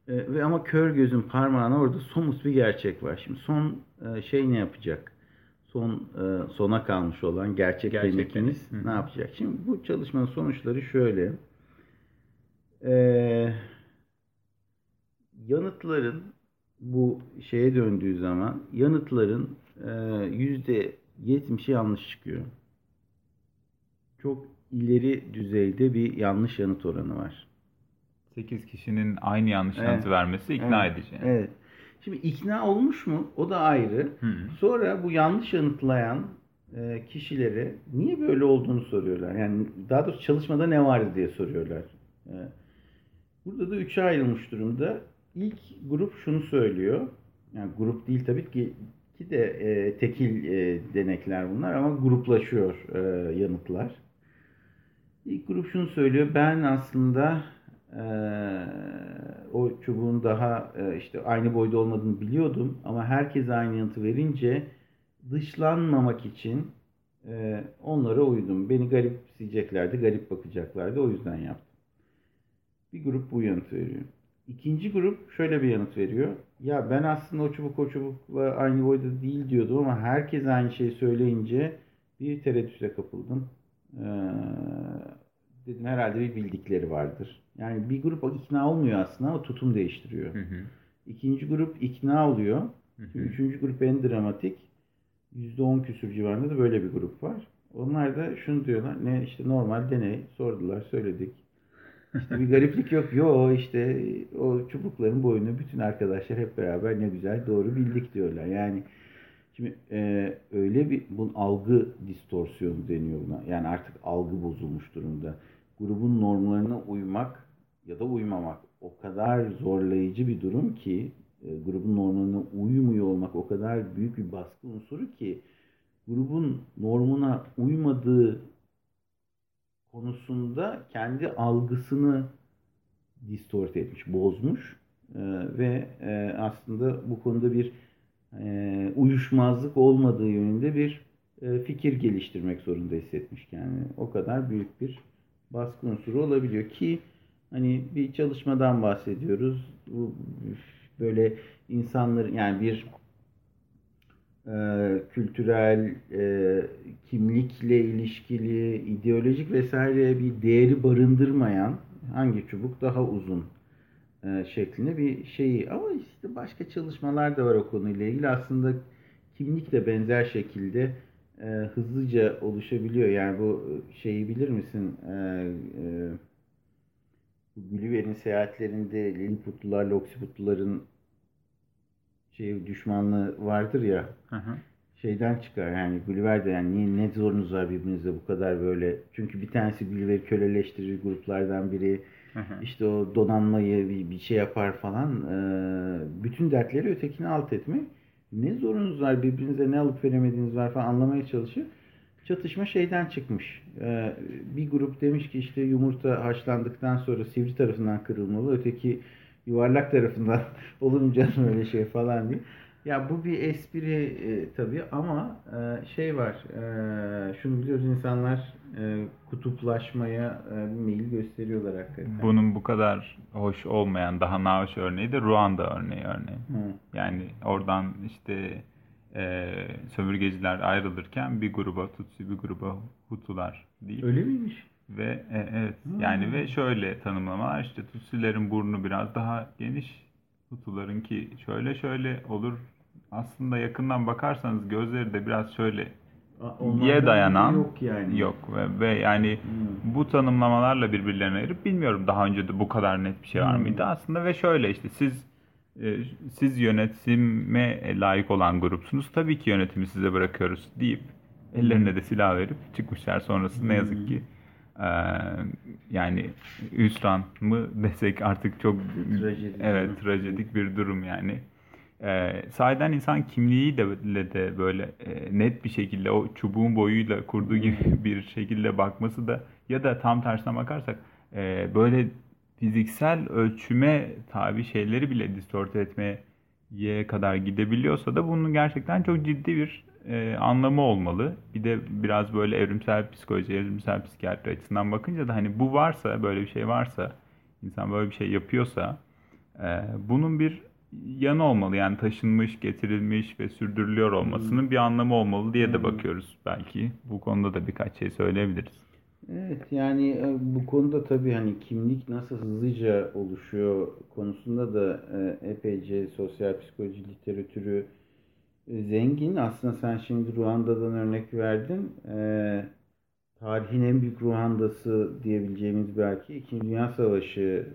E, ve ama kör gözün parmağına orada somut bir gerçek var. Şimdi son e, şey ne yapacak? Son e, sona kalmış olan gerçek, Gerçek ne yapacak? Şimdi bu çalışmanın sonuçları şöyle. Eee yanıtların bu şeye döndüğü zaman yanıtların e, yüzde %70'i yanlış çıkıyor. Çok ileri düzeyde bir yanlış yanıt oranı var. 8 kişinin aynı yanlış Evet. yanıtı vermesi ikna Evet, edici. Evet. Şimdi ikna olmuş mu? O da ayrı. Hı. Sonra bu yanlış yanıtlayan e, kişilere niye böyle olduğunu soruyorlar. Yani daha doğrusu çalışmada ne vardı diye soruyorlar. E, burada da üçe ayrılmış durumda. İlk grup şunu söylüyor. Yani grup değil tabii ki ki de e, tekil e, denekler bunlar ama gruplaşıyor e, yanıtlar. İlk grup şunu söylüyor. Ben aslında e, o çubuğun daha e, işte aynı boyda olmadığını biliyordum ama herkes aynı yanıtı verince dışlanmamak için e, onlara uydum. Beni garipseyeceklerdi, garip bakacaklardı. O yüzden yaptım. Bir grup bu yanıtı veriyor. İkinci grup şöyle bir yanıt veriyor. Ya ben aslında o çubuk o çubukla aynı boyda değil diyordum ama herkes aynı şeyi söyleyince bir tereddüte kapıldım. Ee, dedim herhalde bir bildikleri vardır. Yani bir grup ikna olmuyor aslında ama tutum değiştiriyor. Hı hı. İkinci grup ikna oluyor. Hı hı. Üçüncü grup en dramatik. %10 küsür civarında da böyle bir grup var. Onlar da şunu diyorlar. Ne işte normal deney sordular söyledik. İşte bir gariplik yok. Yo işte o çubukların boyunu bütün arkadaşlar hep beraber ne güzel doğru bildik diyorlar. Yani şimdi e, öyle bir bunun algı distorsiyonu deniyor buna. Yani artık algı bozulmuş durumda. Grubun normlarına uymak ya da uymamak o kadar zorlayıcı bir durum ki e, grubun normlarına uymuyor olmak o kadar büyük bir baskı unsuru ki grubun normuna uymadığı konusunda kendi algısını distort etmiş, bozmuş Ee, ve e, aslında bu konuda bir e, uyuşmazlık olmadığı yönünde bir e, fikir geliştirmek zorunda hissetmiş kendini. O kadar büyük bir baskı unsuru olabiliyor ki hani bir çalışmadan bahsediyoruz. Bu böyle insanların yani bir e, kültürel e, kimlikle ilişkili ideolojik vesaire bir değeri barındırmayan hangi çubuk daha uzun e, şeklinde bir şeyi. Ama işte başka çalışmalar da var o konuyla ilgili. Aslında kimlik de benzer şekilde e, hızlıca oluşabiliyor. Yani bu şeyi bilir misin? E, e, Gulliver'in seyahatlerinde Lilliputlularla Oksiputluların şey düşmanlığı vardır ya Hı hı. şeyden çıkar. Yani Gulliver de yani niye ne zorunuz var birbirinizle bu kadar böyle? Çünkü bir tanesi Gulliver'i köleleştirir gruplardan biri. Hı hı. işte o donanmayı bir, bir şey yapar falan. Ee, bütün dertleri ötekini alt etme. Ne zorunuz var? Birbirinize ne alıp veremediğiniz var falan anlamaya çalışıyor çatışma şeyden çıkmış. Ee, bir grup demiş ki işte yumurta haşlandıktan sonra sivri tarafından kırılmalı. Öteki yuvarlak tarafından olur mu canım öyle şey falan diye. Ya bu bir espri e, tabii ama e, şey var e, şunu biliyoruz insanlar e, kutuplaşmaya e, bir meyil gösteriyorlar hakikaten. Bunun bu kadar hoş olmayan daha nahoş örneği de Ruanda örneği örneğin. Hı. Yani oradan işte e, sömürgeciler ayrılırken bir gruba Tutsi bir gruba Hutular deyip Öyle miymiş? Ve e, evet Hmm. yani ve şöyle tanımlamalar işte Tutsilerin burnu biraz daha geniş Hutularınki şöyle şöyle olur aslında yakından bakarsanız gözleri de biraz şöyle diye dayanan yok yani. yok ve, ve yani Hmm. bu tanımlamalarla birbirlerine ayırıp bilmiyorum daha önce de bu kadar net bir şey var Hmm. mıydı aslında ve şöyle işte siz e, siz yönetime layık olan grupsunuz tabii ki yönetimi size bırakıyoruz deyip ellerine de silah verip çıkmışlar sonrası ne yazık ki e, yani hüsran mı desek artık çok Trajedi. evet trajedik bir durum yani. Ee, sahiden insan kimliği de, de böyle e, net bir şekilde o çubuğun boyuyla kurduğu gibi bir şekilde bakması da ya da tam tersine bakarsak e, böyle fiziksel ölçüme tabi şeyleri bile distort etmeye kadar gidebiliyorsa da bunun gerçekten çok ciddi bir e, anlamı olmalı. Bir de biraz böyle evrimsel psikoloji, evrimsel psikiyatri açısından bakınca da hani bu varsa, böyle bir şey varsa, insan böyle bir şey yapıyorsa e, bunun bir yanı olmalı. Yani taşınmış, getirilmiş ve sürdürülüyor olmasının bir anlamı olmalı diye de bakıyoruz belki. Bu konuda da birkaç şey söyleyebiliriz. Evet yani e, bu konuda tabii hani kimlik nasıl hızlıca oluşuyor konusunda da e, epeyce sosyal psikoloji literatürü zengin. Aslında sen şimdi Ruanda'dan örnek verdin. Tarihin en büyük Ruanda'sı diyebileceğimiz belki İkinci Dünya Savaşı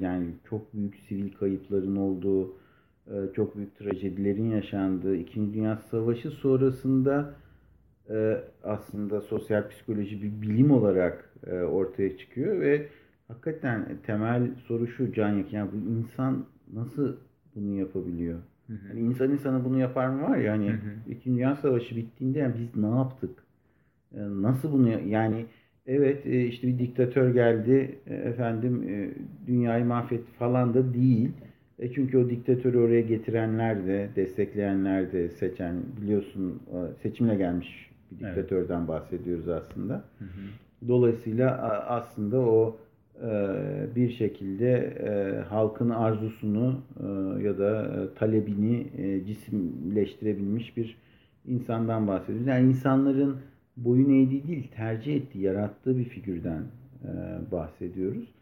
yani çok büyük sivil kayıpların olduğu, çok büyük trajedilerin yaşandığı İkinci Dünya Savaşı sonrasında e, aslında sosyal psikoloji bir bilim olarak e, ortaya çıkıyor ve hakikaten temel soru şu Can Yak, yani bu insan nasıl bunu yapabiliyor? Hı hı. Yani insan insana bunu yapar mı var ya hani. İkinci Dünya Savaşı bittiğinde yani biz ne yaptık? E, nasıl bunu yani evet e, işte bir diktatör geldi e, efendim dünyayı mahvetti falan da değil. E çünkü o diktatörü oraya getirenler de, destekleyenler de, seçen biliyorsun seçimle gelmiş bir diktatörden evet. bahsediyoruz aslında. Hı hı. Dolayısıyla aslında o bir şekilde halkın arzusunu ya da talebini cisimleştirebilmiş bir insandan bahsediyoruz. Yani insanların boyun eğdiği değil, tercih ettiği, yarattığı bir figürden bahsediyoruz.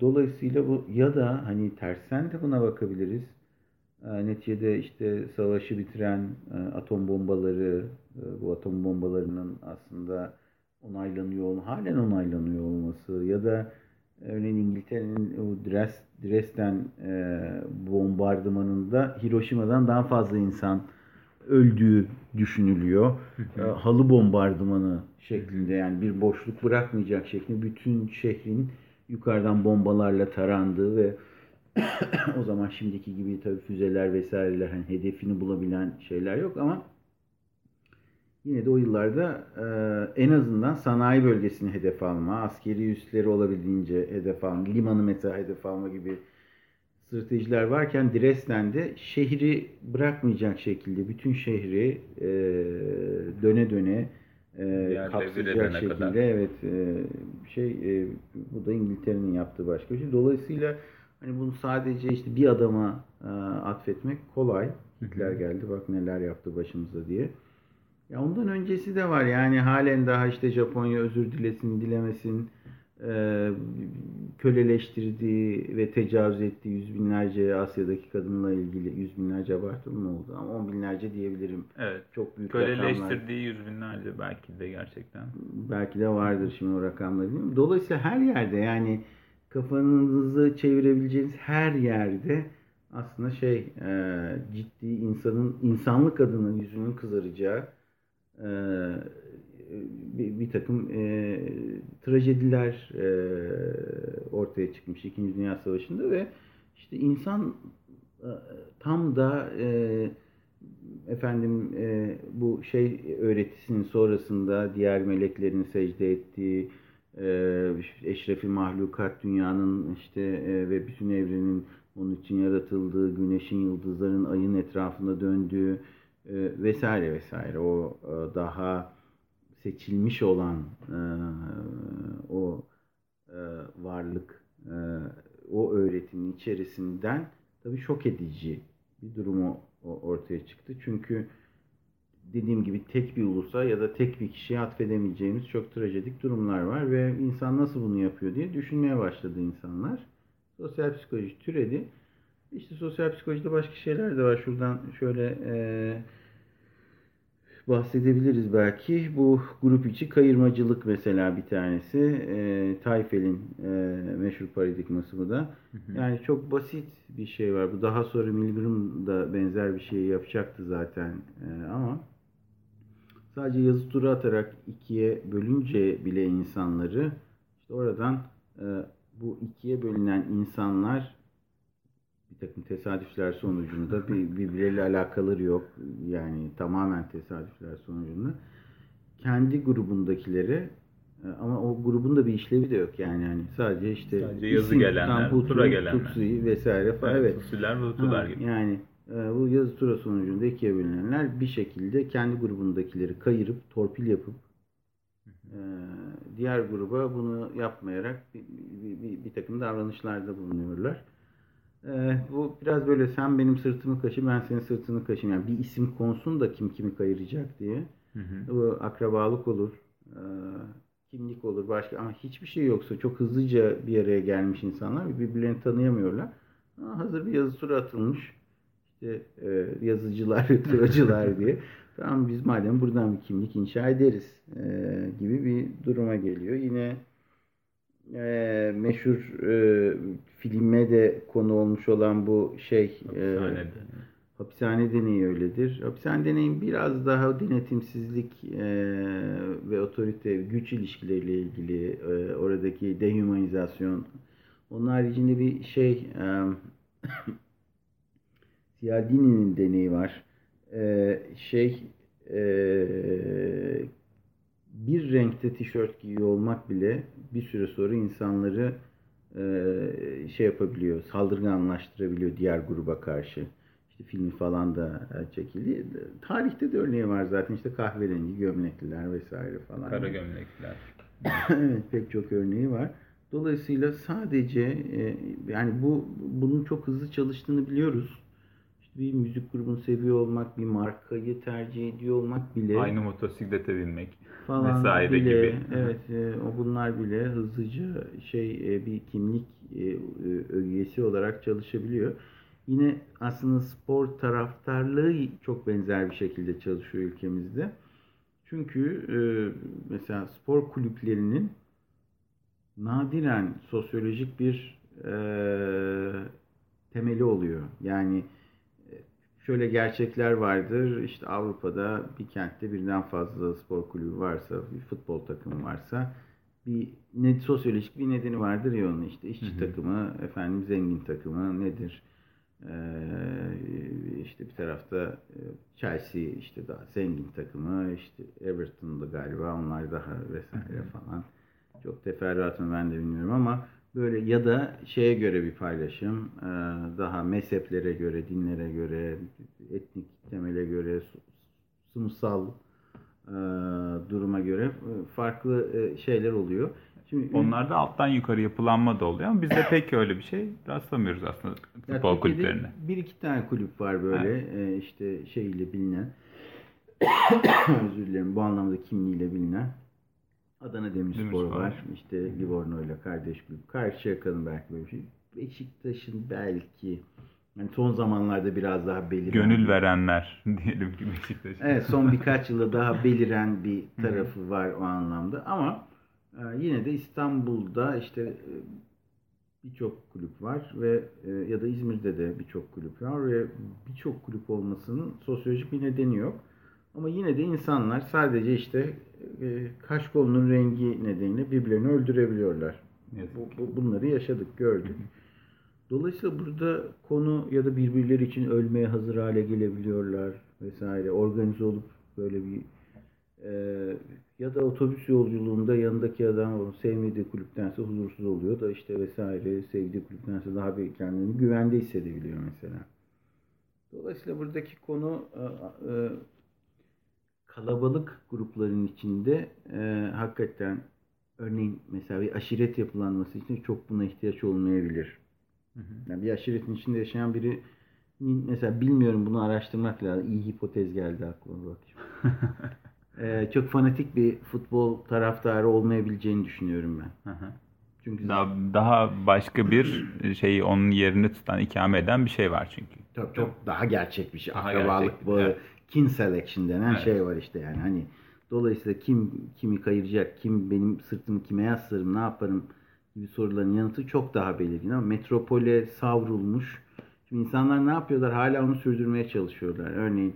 Dolayısıyla bu ya da hani tersen de buna bakabiliriz neticede işte savaşı bitiren atom bombaları, bu atom bombalarının aslında onaylanıyor, halen onaylanıyor olması ya da örneğin İngiltere'nin o Dres, Dresden bombardımanında Hiroşima'dan daha fazla insan öldüğü düşünülüyor. Halı bombardımanı şeklinde yani bir boşluk bırakmayacak şeklinde bütün şehrin yukarıdan bombalarla tarandığı ve o zaman şimdiki gibi tabii füzeler vesaireler hani hedefini bulabilen şeyler yok ama yine de o yıllarda e, en azından sanayi bölgesini hedef alma, askeri üsleri olabildiğince hedef alma, limanı mesela hedef alma gibi stratejiler varken Dresden'de şehri bırakmayacak şekilde bütün şehri e, döne döne e, kapsayacak şekilde kadar. evet e, şey e, bu da İngiltere'nin yaptığı başka bir şey. Dolayısıyla Hani bunu sadece işte bir adama e, atfetmek kolay. Hitler geldi bak neler yaptı başımıza diye. Ya ondan öncesi de var yani halen daha işte Japonya özür dilesin dilemesin e, köleleştirdiği ve tecavüz ettiği yüz binlerce Asya'daki kadınla ilgili yüz binlerce abartılı mı oldu ama on binlerce diyebilirim. Evet. Çok büyük Köleleştirdiği rakamlar. yüz binlerce belki de gerçekten. Belki de vardır şimdi o rakamları bilmiyorum. Dolayısıyla her yerde yani kafanızı çevirebileceğiniz her yerde aslında şey e, ciddi insanın insanlık adına yüzünün kızaracağı e, bir, bir takım e, trajediler e, ortaya çıkmış İkinci Dünya Savaşı'nda ve işte insan e, tam da e, efendim e, bu şey öğretisinin sonrasında diğer meleklerin secde ettiği e, eşrefi mahlukat dünyanın işte e, ve bütün evrenin onun için yaratıldığı, güneşin, yıldızların, ayın etrafında döndüğü vesaire vesaire o e, daha seçilmiş olan e, o e, varlık, e, o öğretinin içerisinden tabii şok edici bir durumu ortaya çıktı. Çünkü dediğim gibi tek bir ulusa ya da tek bir kişiye atfedemeyeceğimiz çok trajedik durumlar var ve insan nasıl bunu yapıyor diye düşünmeye başladı insanlar. Sosyal psikoloji türedi. İşte sosyal psikolojide başka şeyler de var. Şuradan şöyle e, bahsedebiliriz belki. Bu grup içi kayırmacılık mesela bir tanesi. E, Tayfel'in e, meşhur paradigması bu da. Yani çok basit bir şey var. Bu daha sonra Milgram da benzer bir şey yapacaktı zaten. E, ama sadece yazı turu atarak ikiye bölünce bile insanları işte oradan e, bu ikiye bölünen insanlar takım tesadüfler sonucunda bir, birbirleriyle alakaları yok. Yani tamamen tesadüfler sonucunda kendi grubundakileri E, ama o grubun da bir işlevi de yok yani hani sadece işte Sadece yazı isim, gelenler, tam Hutu, tura gelenler. Tutsi vesaire falan evet. Tutsiler ve Hutular Ha, gibi. Yani e, bu yazı tura sonucunda ikiye bölünenler bir şekilde kendi grubundakileri kayırıp torpil yapıp e, diğer gruba bunu yapmayarak bir, bir, bir, bir takım davranışlarda bulunuyorlar. E, bu biraz böyle sen benim sırtımı kaşı ben senin sırtını kaşıyım. Yani bir isim konsun da kim kimi kayıracak diye. Hı hı. Bu akrabalık olur, e, kimlik olur başka ama hiçbir şey yoksa çok hızlıca bir araya gelmiş insanlar birbirlerini tanıyamıyorlar. Aa, hazır bir yazı tura atılmış. İşte e, yazıcılar, turacılar diye. Tamam biz madem buradan bir kimlik inşa ederiz e, gibi bir duruma geliyor. Yine e, meşhur e, filme de konu olmuş olan bu şey e, Hapishanede. Hapishane deneyi öyledir. Hapishane deneyin biraz daha denetimsizlik e, ve otorite, güç ilişkileriyle ilgili e, oradaki dehumanizasyon. Onun haricinde bir şey e, Cialdini'nin deneyi var. E, şey e, bir renkte tişört giyiyor olmak bile bir süre sonra insanları e, şey yapabiliyor, saldırganlaştırabiliyor diğer gruba karşı. İşte filmi falan da e, çekildi. Tarihte de örneği var zaten işte kahverengi gömlekliler vesaire falan. Kara gömlekler. evet pek çok örneği var. Dolayısıyla sadece e, yani bu bunun çok hızlı çalıştığını biliyoruz. İşte bir müzik grubunu seviyor olmak, bir markayı tercih ediyor olmak bile Aynı motosiklete binmek falan vesaire bile, gibi. Evet, e, o bunlar bile hızlıca şey e, bir kimlik e, e, ögesi olarak çalışabiliyor. Yine aslında spor taraftarlığı çok benzer bir şekilde çalışıyor ülkemizde. Çünkü e, mesela spor kulüplerinin nadiren sosyolojik bir e, temeli oluyor. Yani şöyle gerçekler vardır. İşte Avrupa'da bir kentte birden fazla spor kulübü varsa, bir futbol takımı varsa bir ne sosyolojik bir nedeni vardır ya onun işte işçi Hı hı. takımı, efendim zengin takımı nedir? Ee, işte bir tarafta e, Chelsea işte daha zengin takımı, işte Everton'da galiba onlar daha vesaire falan. Çok teferruatını ben de bilmiyorum ama böyle ya da şeye göre bir paylaşım, e, daha mezheplere göre, dinlere göre, etnik temele göre, sınıfsal e, duruma göre e, farklı şeyler oluyor. Şimdi Onlarda alttan yukarı yapılanma da oluyor ama bizde pek öyle bir şey rastlamıyoruz aslında futbol kulüplerine. Bir iki tane kulüp var böyle e, işte şeyle bilinen özür dilerim bu anlamda kimliğiyle bilinen Adana Demirspor Demirspor. var. İşte Livorno ile kardeş kulüp. Karşıyaka'nın belki böyle bir şey. Beşiktaş'ın belki yani son zamanlarda biraz daha beliren. Gönül verenler diyelim ki Beşiktaş. Evet son birkaç yılda daha beliren bir tarafı var o anlamda ama e, yine de İstanbul'da işte e, birçok kulüp var ve e, ya da İzmir'de de birçok kulüp var ve birçok kulüp olmasının sosyolojik bir nedeni yok. Ama yine de insanlar sadece işte e, kaş kolunun rengi nedeniyle birbirlerini öldürebiliyorlar. Yazık Bu, bu- bunları yaşadık, gördük. Dolayısıyla burada konu ya da birbirleri için ölmeye hazır hale gelebiliyorlar vesaire. Organize olup böyle bir e, ya da otobüs yolculuğunda yanındaki adam onu sevmediği kulüptense huzursuz oluyor da işte vesaire sevdiği kulüptense daha bir kendini güvende hissedebiliyor mesela. Dolayısıyla buradaki konu e, e, kalabalık grupların içinde e, hakikaten örneğin mesela bir aşiret yapılanması için çok buna ihtiyaç olmayabilir. Hı hı. Yani bir aşiretin içinde yaşayan biri mesela bilmiyorum bunu araştırmak lazım. İyi hipotez geldi aklıma bak. Ee, çok fanatik bir futbol taraftarı olmayabileceğini düşünüyorum ben. Hı hı. Çünkü Daha, daha başka bir şeyi onun yerini tutan, ikame eden bir şey var çünkü. çok, çok daha gerçek bir şey. Daha Akrabalık bağı, evet. Kin selection denen Evet. şey var işte yani. Hani dolayısıyla kim kimi kayıracak, kim benim sırtımı kime yaslarım, ne yaparım gibi soruların yanıtı çok daha belirgin ama metropole savrulmuş. Şimdi insanlar ne yapıyorlar? Hala onu sürdürmeye çalışıyorlar. Örneğin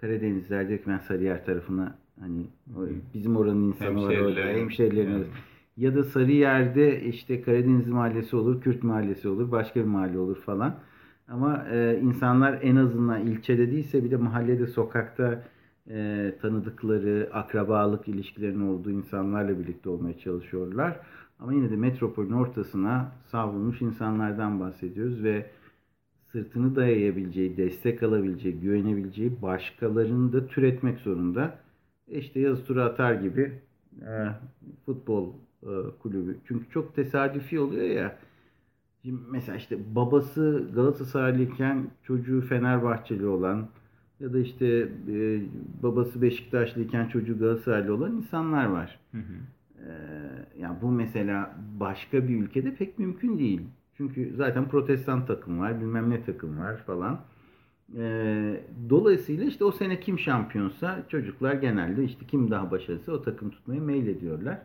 Karadenizler diyor ki ben Sarıyer tarafına hani bizim oranın insanı var orada, hemşerilerin Evet. ya da Sarıyer'de işte Karadeniz mahallesi olur, Kürt mahallesi olur, başka bir mahalle olur falan. Ama e, insanlar en azından ilçede değilse bir de mahallede, sokakta e, tanıdıkları, akrabalık ilişkilerinin olduğu insanlarla birlikte olmaya çalışıyorlar. Ama yine de metropolün ortasına savrulmuş insanlardan bahsediyoruz ve sırtını dayayabileceği, destek alabileceği, güvenebileceği başkalarını da türetmek zorunda. E işte yazı tura atar gibi e, futbol e, kulübü. Çünkü çok tesadüfi oluyor ya. Şimdi mesela işte babası Galatasaraylıyken çocuğu Fenerbahçeli olan ya da işte e, babası Beşiktaşlıyken çocuğu Galatasaraylı olan insanlar var. Hı hı. E, yani bu mesela başka bir ülkede pek mümkün değil. Çünkü zaten protestan takım var, bilmem ne takım var falan. E, dolayısıyla işte o sene kim şampiyonsa çocuklar genelde işte kim daha başarılısı o takım tutmaya meylediyorlar.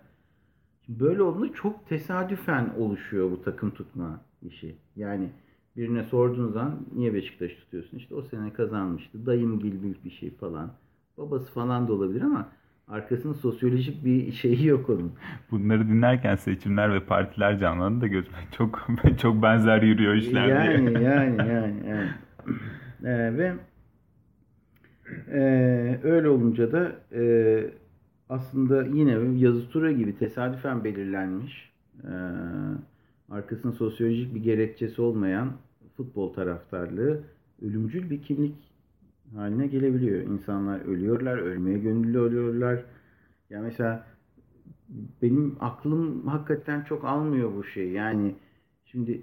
Böyle olduğunda çok tesadüfen oluşuyor bu takım tutma işi. Yani birine sorduğun zaman niye Beşiktaş tutuyorsun? İşte o sene kazanmıştı. Dayım gibi bir şey falan. Babası falan da olabilir ama arkasında sosyolojik bir şeyi yok onun. Bunları dinlerken seçimler ve partiler canlandı da gözüme çok çok benzer yürüyor işler yani, diye. Yani yani yani. ee, ve e, öyle olunca da e, aslında yine yazı tura gibi tesadüfen belirlenmiş e, arkasında sosyolojik bir gerekçesi olmayan futbol taraftarlığı ölümcül bir kimlik haline gelebiliyor. İnsanlar ölüyorlar, ölmeye gönüllü oluyorlar. Ya mesela benim aklım hakikaten çok almıyor bu şey. Yani şimdi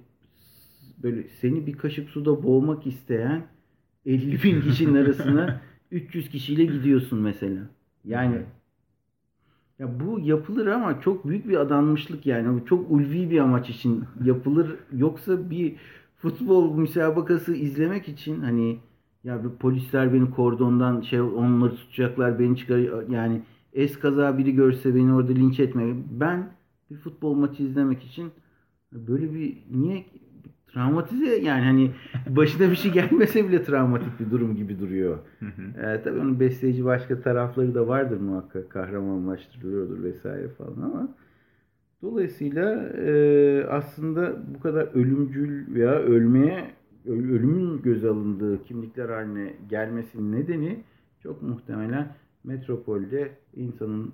böyle seni bir kaşık suda boğmak isteyen 50 bin kişinin arasına 300 kişiyle gidiyorsun mesela. Yani ya bu yapılır ama çok büyük bir adanmışlık yani. Bu çok ulvi bir amaç için yapılır. Yoksa bir futbol müsabakası izlemek için hani ya bir polisler beni kordondan şey onları tutacaklar beni çıkar yani es kaza biri görse beni orada linç etme. Ben bir futbol maçı izlemek için böyle bir niye travmatize yani hani başına bir şey gelmese bile travmatik bir durum gibi duruyor. ee, tabii onun besleyici başka tarafları da vardır muhakkak. Kahramanlaştırılıyordur vesaire falan ama dolayısıyla e, aslında bu kadar ölümcül veya ölmeye ölümün göz alındığı kimlikler haline gelmesinin nedeni çok muhtemelen metropolde insanın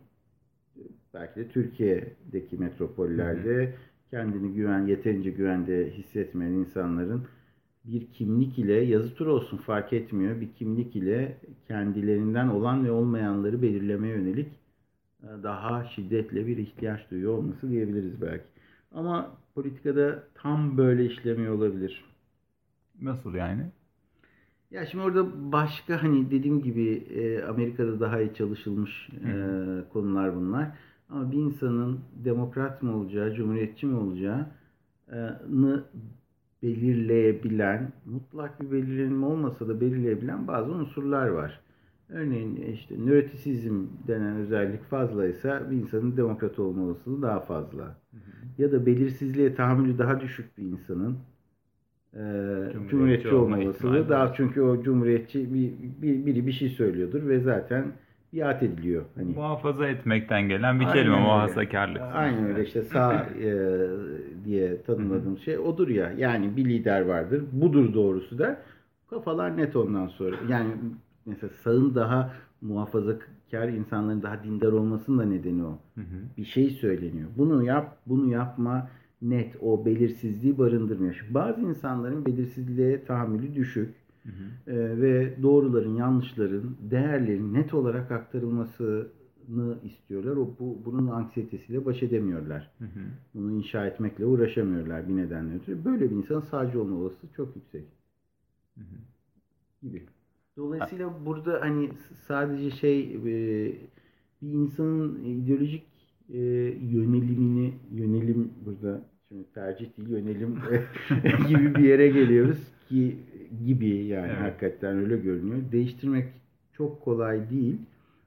belki de Türkiye'deki metropollerde hı hı kendini güven, yeterince güvende hissetmeyen insanların bir kimlik ile yazı tur olsun fark etmiyor. Bir kimlik ile kendilerinden olan ve olmayanları belirlemeye yönelik e, daha şiddetle bir ihtiyaç duyuyor olması diyebiliriz belki. Ama politikada tam böyle işlemiyor olabilir. Nasıl yani? Ya şimdi orada başka hani dediğim gibi e, Amerika'da daha iyi çalışılmış e, konular bunlar ama bir insanın demokrat mı olacağı, cumhuriyetçi mi olacağını belirleyebilen, mutlak bir belirlenme olmasa da belirleyebilen bazı unsurlar var. Örneğin işte nörotisizm denen özellik fazlaysa bir insanın demokrat olma olasılığı daha fazla. Hı hı. Ya da belirsizliğe tahammülü daha düşük bir insanın e, cumhuriyetçi, cumhuriyetçi olma olasılığı daha çünkü o cumhuriyetçi bir, bir, biri bir şey söylüyordur ve zaten biat ediliyor. Hani muhafaza etmekten gelen bir Aynen kelime öyle. muhafazakarlık. Aynen öyle işte sağ e, diye tanımladığım şey odur ya. Yani bir lider vardır. Budur doğrusu der. Kafalar net ondan sonra. Yani mesela sağın daha muhafazakar insanların daha dindar olmasının da nedeni o. Hı hı. Bir şey söyleniyor. Bunu yap, bunu yapma net o belirsizliği barındırmıyor. Bazı insanların belirsizliğe tahammülü düşük Hı hı. E, ve doğruların, yanlışların, değerlerin net olarak aktarılmasını istiyorlar. O bu bunun anksiyetesiyle baş edemiyorlar. Hı hı. Bunu inşa etmekle uğraşamıyorlar bir nedenle ötürü. Böyle bir insanın sağcı olma olasılığı çok yüksek. Hı hı. Gibi. Dolayısıyla ha. burada hani sadece şey e, bir insanın ideolojik e, yönelimini yönelim burada şimdi tercih değil yönelim gibi bir yere geliyoruz ki gibi yani evet. hakikaten öyle görünüyor. Değiştirmek çok kolay değil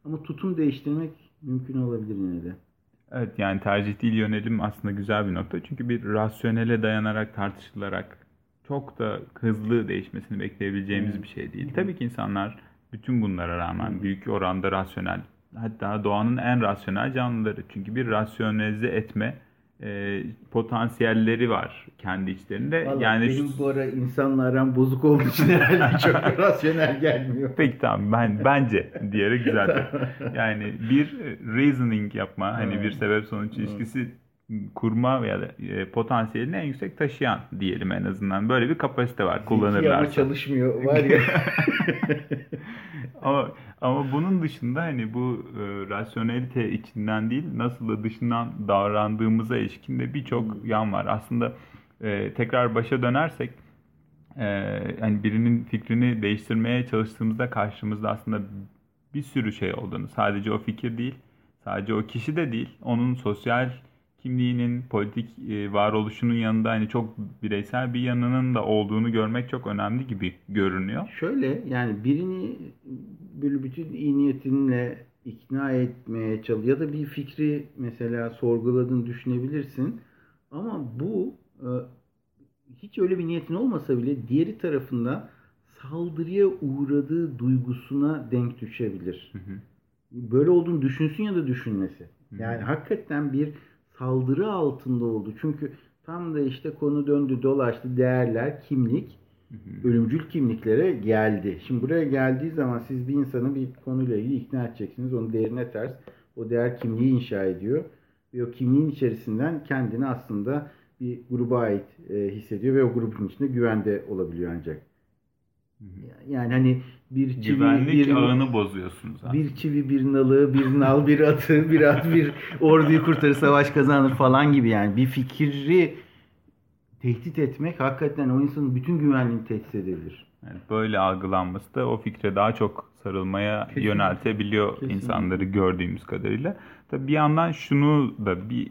ama tutum değiştirmek mümkün olabilir yine de. Evet yani tercih değil yönelim aslında güzel bir nokta. Çünkü bir rasyonele dayanarak tartışılarak çok da hızlı değişmesini bekleyebileceğimiz evet. bir şey değil. Tabii ki insanlar bütün bunlara rağmen büyük oranda rasyonel hatta doğanın en rasyonel canlıları. Çünkü bir rasyonelize etme e, potansiyelleri var kendi içlerinde. Vallahi yani benim şu- bu ara insanla aram bozuk olduğu için herhalde çok rasyonel gelmiyor. Peki tamam ben bence diyerek güzel. Yani bir reasoning yapma hani bir sebep sonuç ilişkisi kurma veya da, e, potansiyelini en yüksek taşıyan diyelim en azından. Böyle bir kapasite var Zeki ama kullanırlarsa. çalışmıyor var ya. ama ama bunun dışında hani bu e, rasyonelite içinden değil nasıl da dışından davrandığımıza ilişkin de birçok yan var. Aslında e, tekrar başa dönersek e, hani birinin fikrini değiştirmeye çalıştığımızda karşımızda aslında bir sürü şey olduğunu sadece o fikir değil sadece o kişi de değil onun sosyal kimliğinin politik e, varoluşunun yanında hani çok bireysel bir yanının da olduğunu görmek çok önemli gibi görünüyor. Şöyle yani birini böyle bütün iyi niyetinle ikna etmeye çalış ya da bir fikri mesela sorguladığını düşünebilirsin. Ama bu e, hiç öyle bir niyetin olmasa bile diğeri tarafından saldırıya uğradığı duygusuna denk düşebilir. Böyle olduğunu düşünsün ya da düşünmesi. Yani hakikaten bir saldırı altında oldu. Çünkü tam da işte konu döndü dolaştı değerler, kimlik ölümcül kimliklere geldi. Şimdi buraya geldiği zaman siz bir insanı bir konuyla ilgili ikna edeceksiniz. Onun değerine ters. O değer kimliği inşa ediyor. Ve o kimliğin içerisinden kendini aslında bir gruba ait e, hissediyor ve o grubun içinde güvende olabiliyor ancak. Yani hani bir çivi, Güvenlik bir, ağını bozuyorsunuz. aslında. bir çivi, bir nalı, bir nal, bir atı, bir at, bir orduyu kurtarır, savaş kazanır falan gibi yani. Bir fikri tehdit etmek hakikaten o insanın bütün güvenliğini tehdit edebilir. Yani böyle algılanması da o fikre daha çok sarılmaya Kesinlikle. yöneltebiliyor Kesinlikle. insanları gördüğümüz kadarıyla. Tabii bir yandan şunu da bir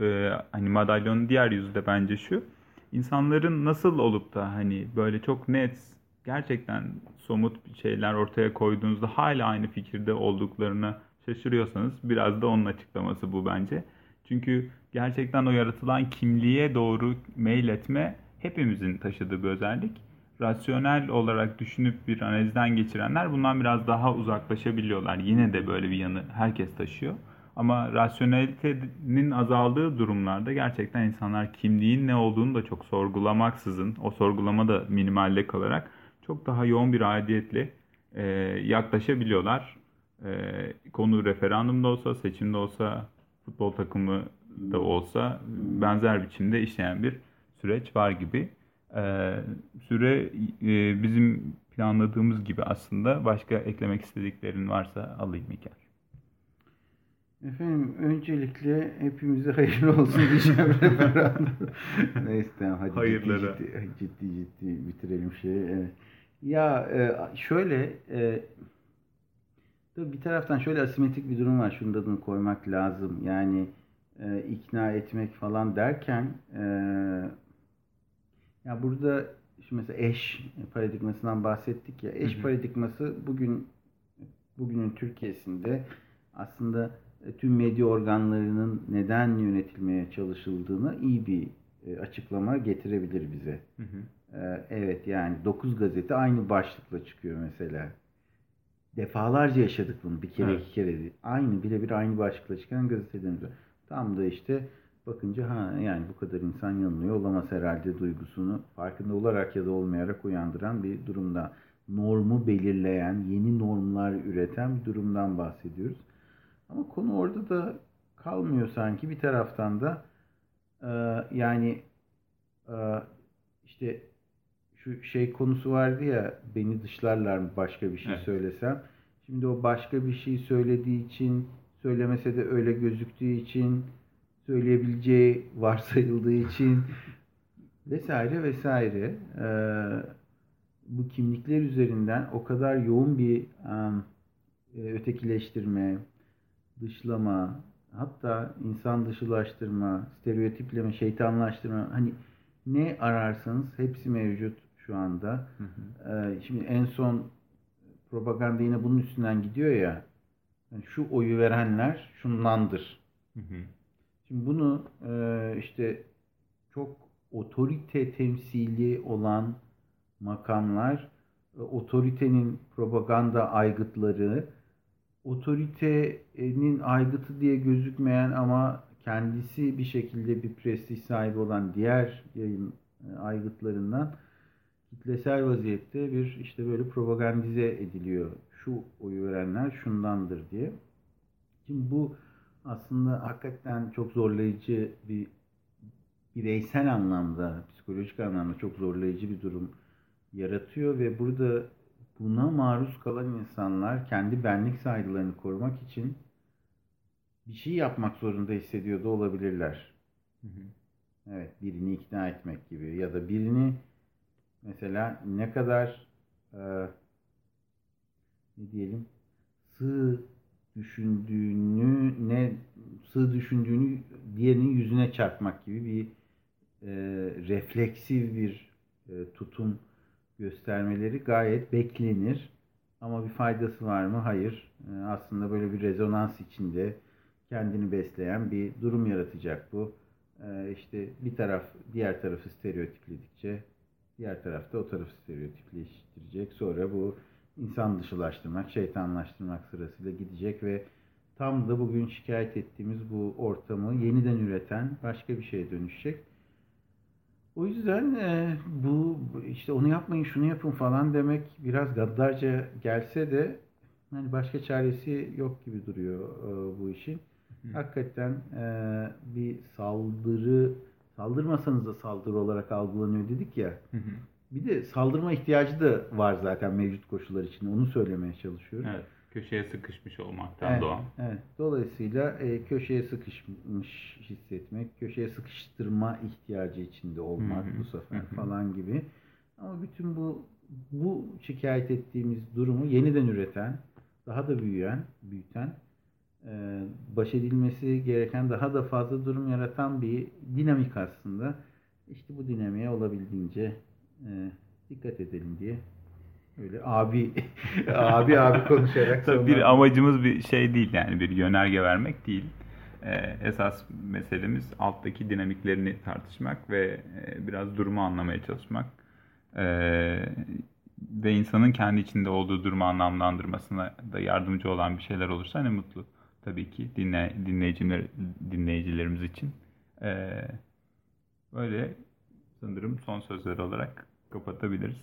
e, hani madalyonun diğer yüzü de bence şu. İnsanların nasıl olup da hani böyle çok net gerçekten somut şeyler ortaya koyduğunuzda hala aynı fikirde olduklarına şaşırıyorsanız biraz da onun açıklaması bu bence. Çünkü gerçekten o yaratılan kimliğe doğru meyletme hepimizin taşıdığı bir özellik. Rasyonel olarak düşünüp bir analizden geçirenler bundan biraz daha uzaklaşabiliyorlar. Yine de böyle bir yanı herkes taşıyor. Ama rasyonelitenin azaldığı durumlarda gerçekten insanlar kimliğin ne olduğunu da çok sorgulamaksızın, o sorgulama da minimalde kalarak çok daha yoğun bir aidiyetle e, yaklaşabiliyorlar. E, konu referandumda olsa, seçimde olsa, futbol takımı da olsa benzer biçimde işleyen bir süreç var gibi. E, süre e, bizim planladığımız gibi aslında başka eklemek istediklerin varsa alayım Mikael. Efendim öncelikle hepimize hayırlı olsun diyeceğim referandum. Neyse tamam hadi Hayırlara. ciddi ciddi, ciddi bitirelim şeyi. Evet. Ya e, şöyle e, tabii bir taraftan şöyle asimetrik bir durum var. Şunun da adını koymak lazım. Yani e, ikna etmek falan derken e, ya burada şimdi mesela eş paradigmasından bahsettik ya. Eş Hı hı. paradigması bugün bugünün Türkiye'sinde aslında e, tüm medya organlarının neden yönetilmeye çalışıldığını iyi bir e, açıklama getirebilir bize. Hı hı. Ee, Evet yani 9 gazete aynı başlıkla çıkıyor mesela. Defalarca yaşadık bunu bir kere Evet. iki kere değil. Aynı birebir aynı başlıkla çıkan gazetelerimiz. Tam da işte bakınca ha yani bu kadar insan yanılıyor olamaz herhalde duygusunu farkında olarak ya da olmayarak uyandıran bir durumda. Normu belirleyen, yeni normlar üreten bir durumdan bahsediyoruz. Ama konu orada da kalmıyor sanki bir taraftan da e, yani e, işte şu şey konusu vardı ya beni dışlarlar mı başka bir şey Evet. söylesem. Şimdi o başka bir şey söylediği için söylemese de öyle gözüktüğü için söyleyebileceği varsayıldığı için vesaire vesaire Ee, bu kimlikler üzerinden o kadar yoğun bir e, ötekileştirme, dışlama, hatta insan dışılaştırma, stereotipleme, şeytanlaştırma hani ne ararsanız hepsi mevcut şu anda. Hı hı. Ee, şimdi en son propaganda yine bunun üstünden gidiyor ya. Yani şu oyu verenler şundandır. Hı hı. Şimdi bunu e, işte çok otorite temsili olan makamlar, e, otoritenin propaganda aygıtları, otoritenin aygıtı diye gözükmeyen ama kendisi bir şekilde bir prestij sahibi olan diğer yayın e, aygıtlarından kitlesel vaziyette bir işte böyle propagandize ediliyor. Şu oyu verenler şundandır diye. Şimdi bu aslında hakikaten çok zorlayıcı bir bireysel anlamda, psikolojik anlamda çok zorlayıcı bir durum yaratıyor ve burada buna maruz kalan insanlar kendi benlik saygılarını korumak için bir şey yapmak zorunda hissediyor da olabilirler. Hı hı. Evet, birini ikna etmek gibi ya da birini mesela ne kadar e, ne diyelim sığ düşündüğünü ne sığ düşündüğünü diğerinin yüzüne çarpmak gibi bir e, refleksif bir e, tutum göstermeleri gayet beklenir. Ama bir faydası var mı? Hayır. E, aslında böyle bir rezonans içinde kendini besleyen bir durum yaratacak bu. E, işte bir taraf diğer tarafı stereotipledikçe diğer tarafta o tarafı stereotipleştirecek. Sonra bu insan dışılaştırmak, şeytanlaştırmak sırasıyla gidecek ve tam da bugün şikayet ettiğimiz bu ortamı yeniden üreten başka bir şeye dönüşecek. O yüzden e, bu işte onu yapmayın şunu yapın falan demek biraz gaddarca gelse de hani başka çaresi yok gibi duruyor e, bu işin. Hı. Hakikaten e, bir saldırı saldırmasanız da saldırı olarak algılanıyor dedik ya. Hı hı. Bir de saldırma ihtiyacı da var zaten mevcut koşullar için. Onu söylemeye çalışıyorum. Evet. Köşeye sıkışmış olmaktan evet, doğan. Evet. Dolayısıyla e, köşeye sıkışmış hissetmek, köşeye sıkıştırma ihtiyacı içinde olmak Hı-hı. bu sefer Hı-hı. falan gibi. Ama bütün bu bu şikayet ettiğimiz durumu yeniden üreten, daha da büyüyen, büyüten, baş edilmesi gereken daha da fazla durum yaratan bir dinamik aslında. İşte bu dinamiğe olabildiğince e, dikkat edelim diye Öyle abi abi abi konuşarak. Tabii bir amacımız bir şey değil yani bir yönerge vermek değil. Ee, esas meselemiz alttaki dinamiklerini tartışmak ve e, biraz durumu anlamaya çalışmak. Ee, ve insanın kendi içinde olduğu durumu anlamlandırmasına da yardımcı olan bir şeyler olursa ne mutlu. Tabii ki dinle, dinleyiciler, dinleyicilerimiz için. Ee, böyle sanırım son sözler olarak kapatabiliriz.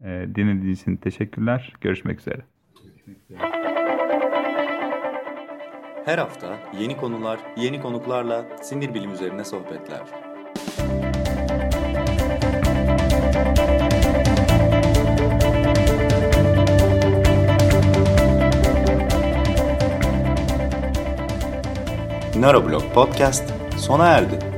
E, dinlediğiniz için teşekkürler. Görüşmek üzere. Her hafta yeni konular, yeni konuklarla sinir bilim üzerine sohbetler. Neuroblog Podcast sona erdi.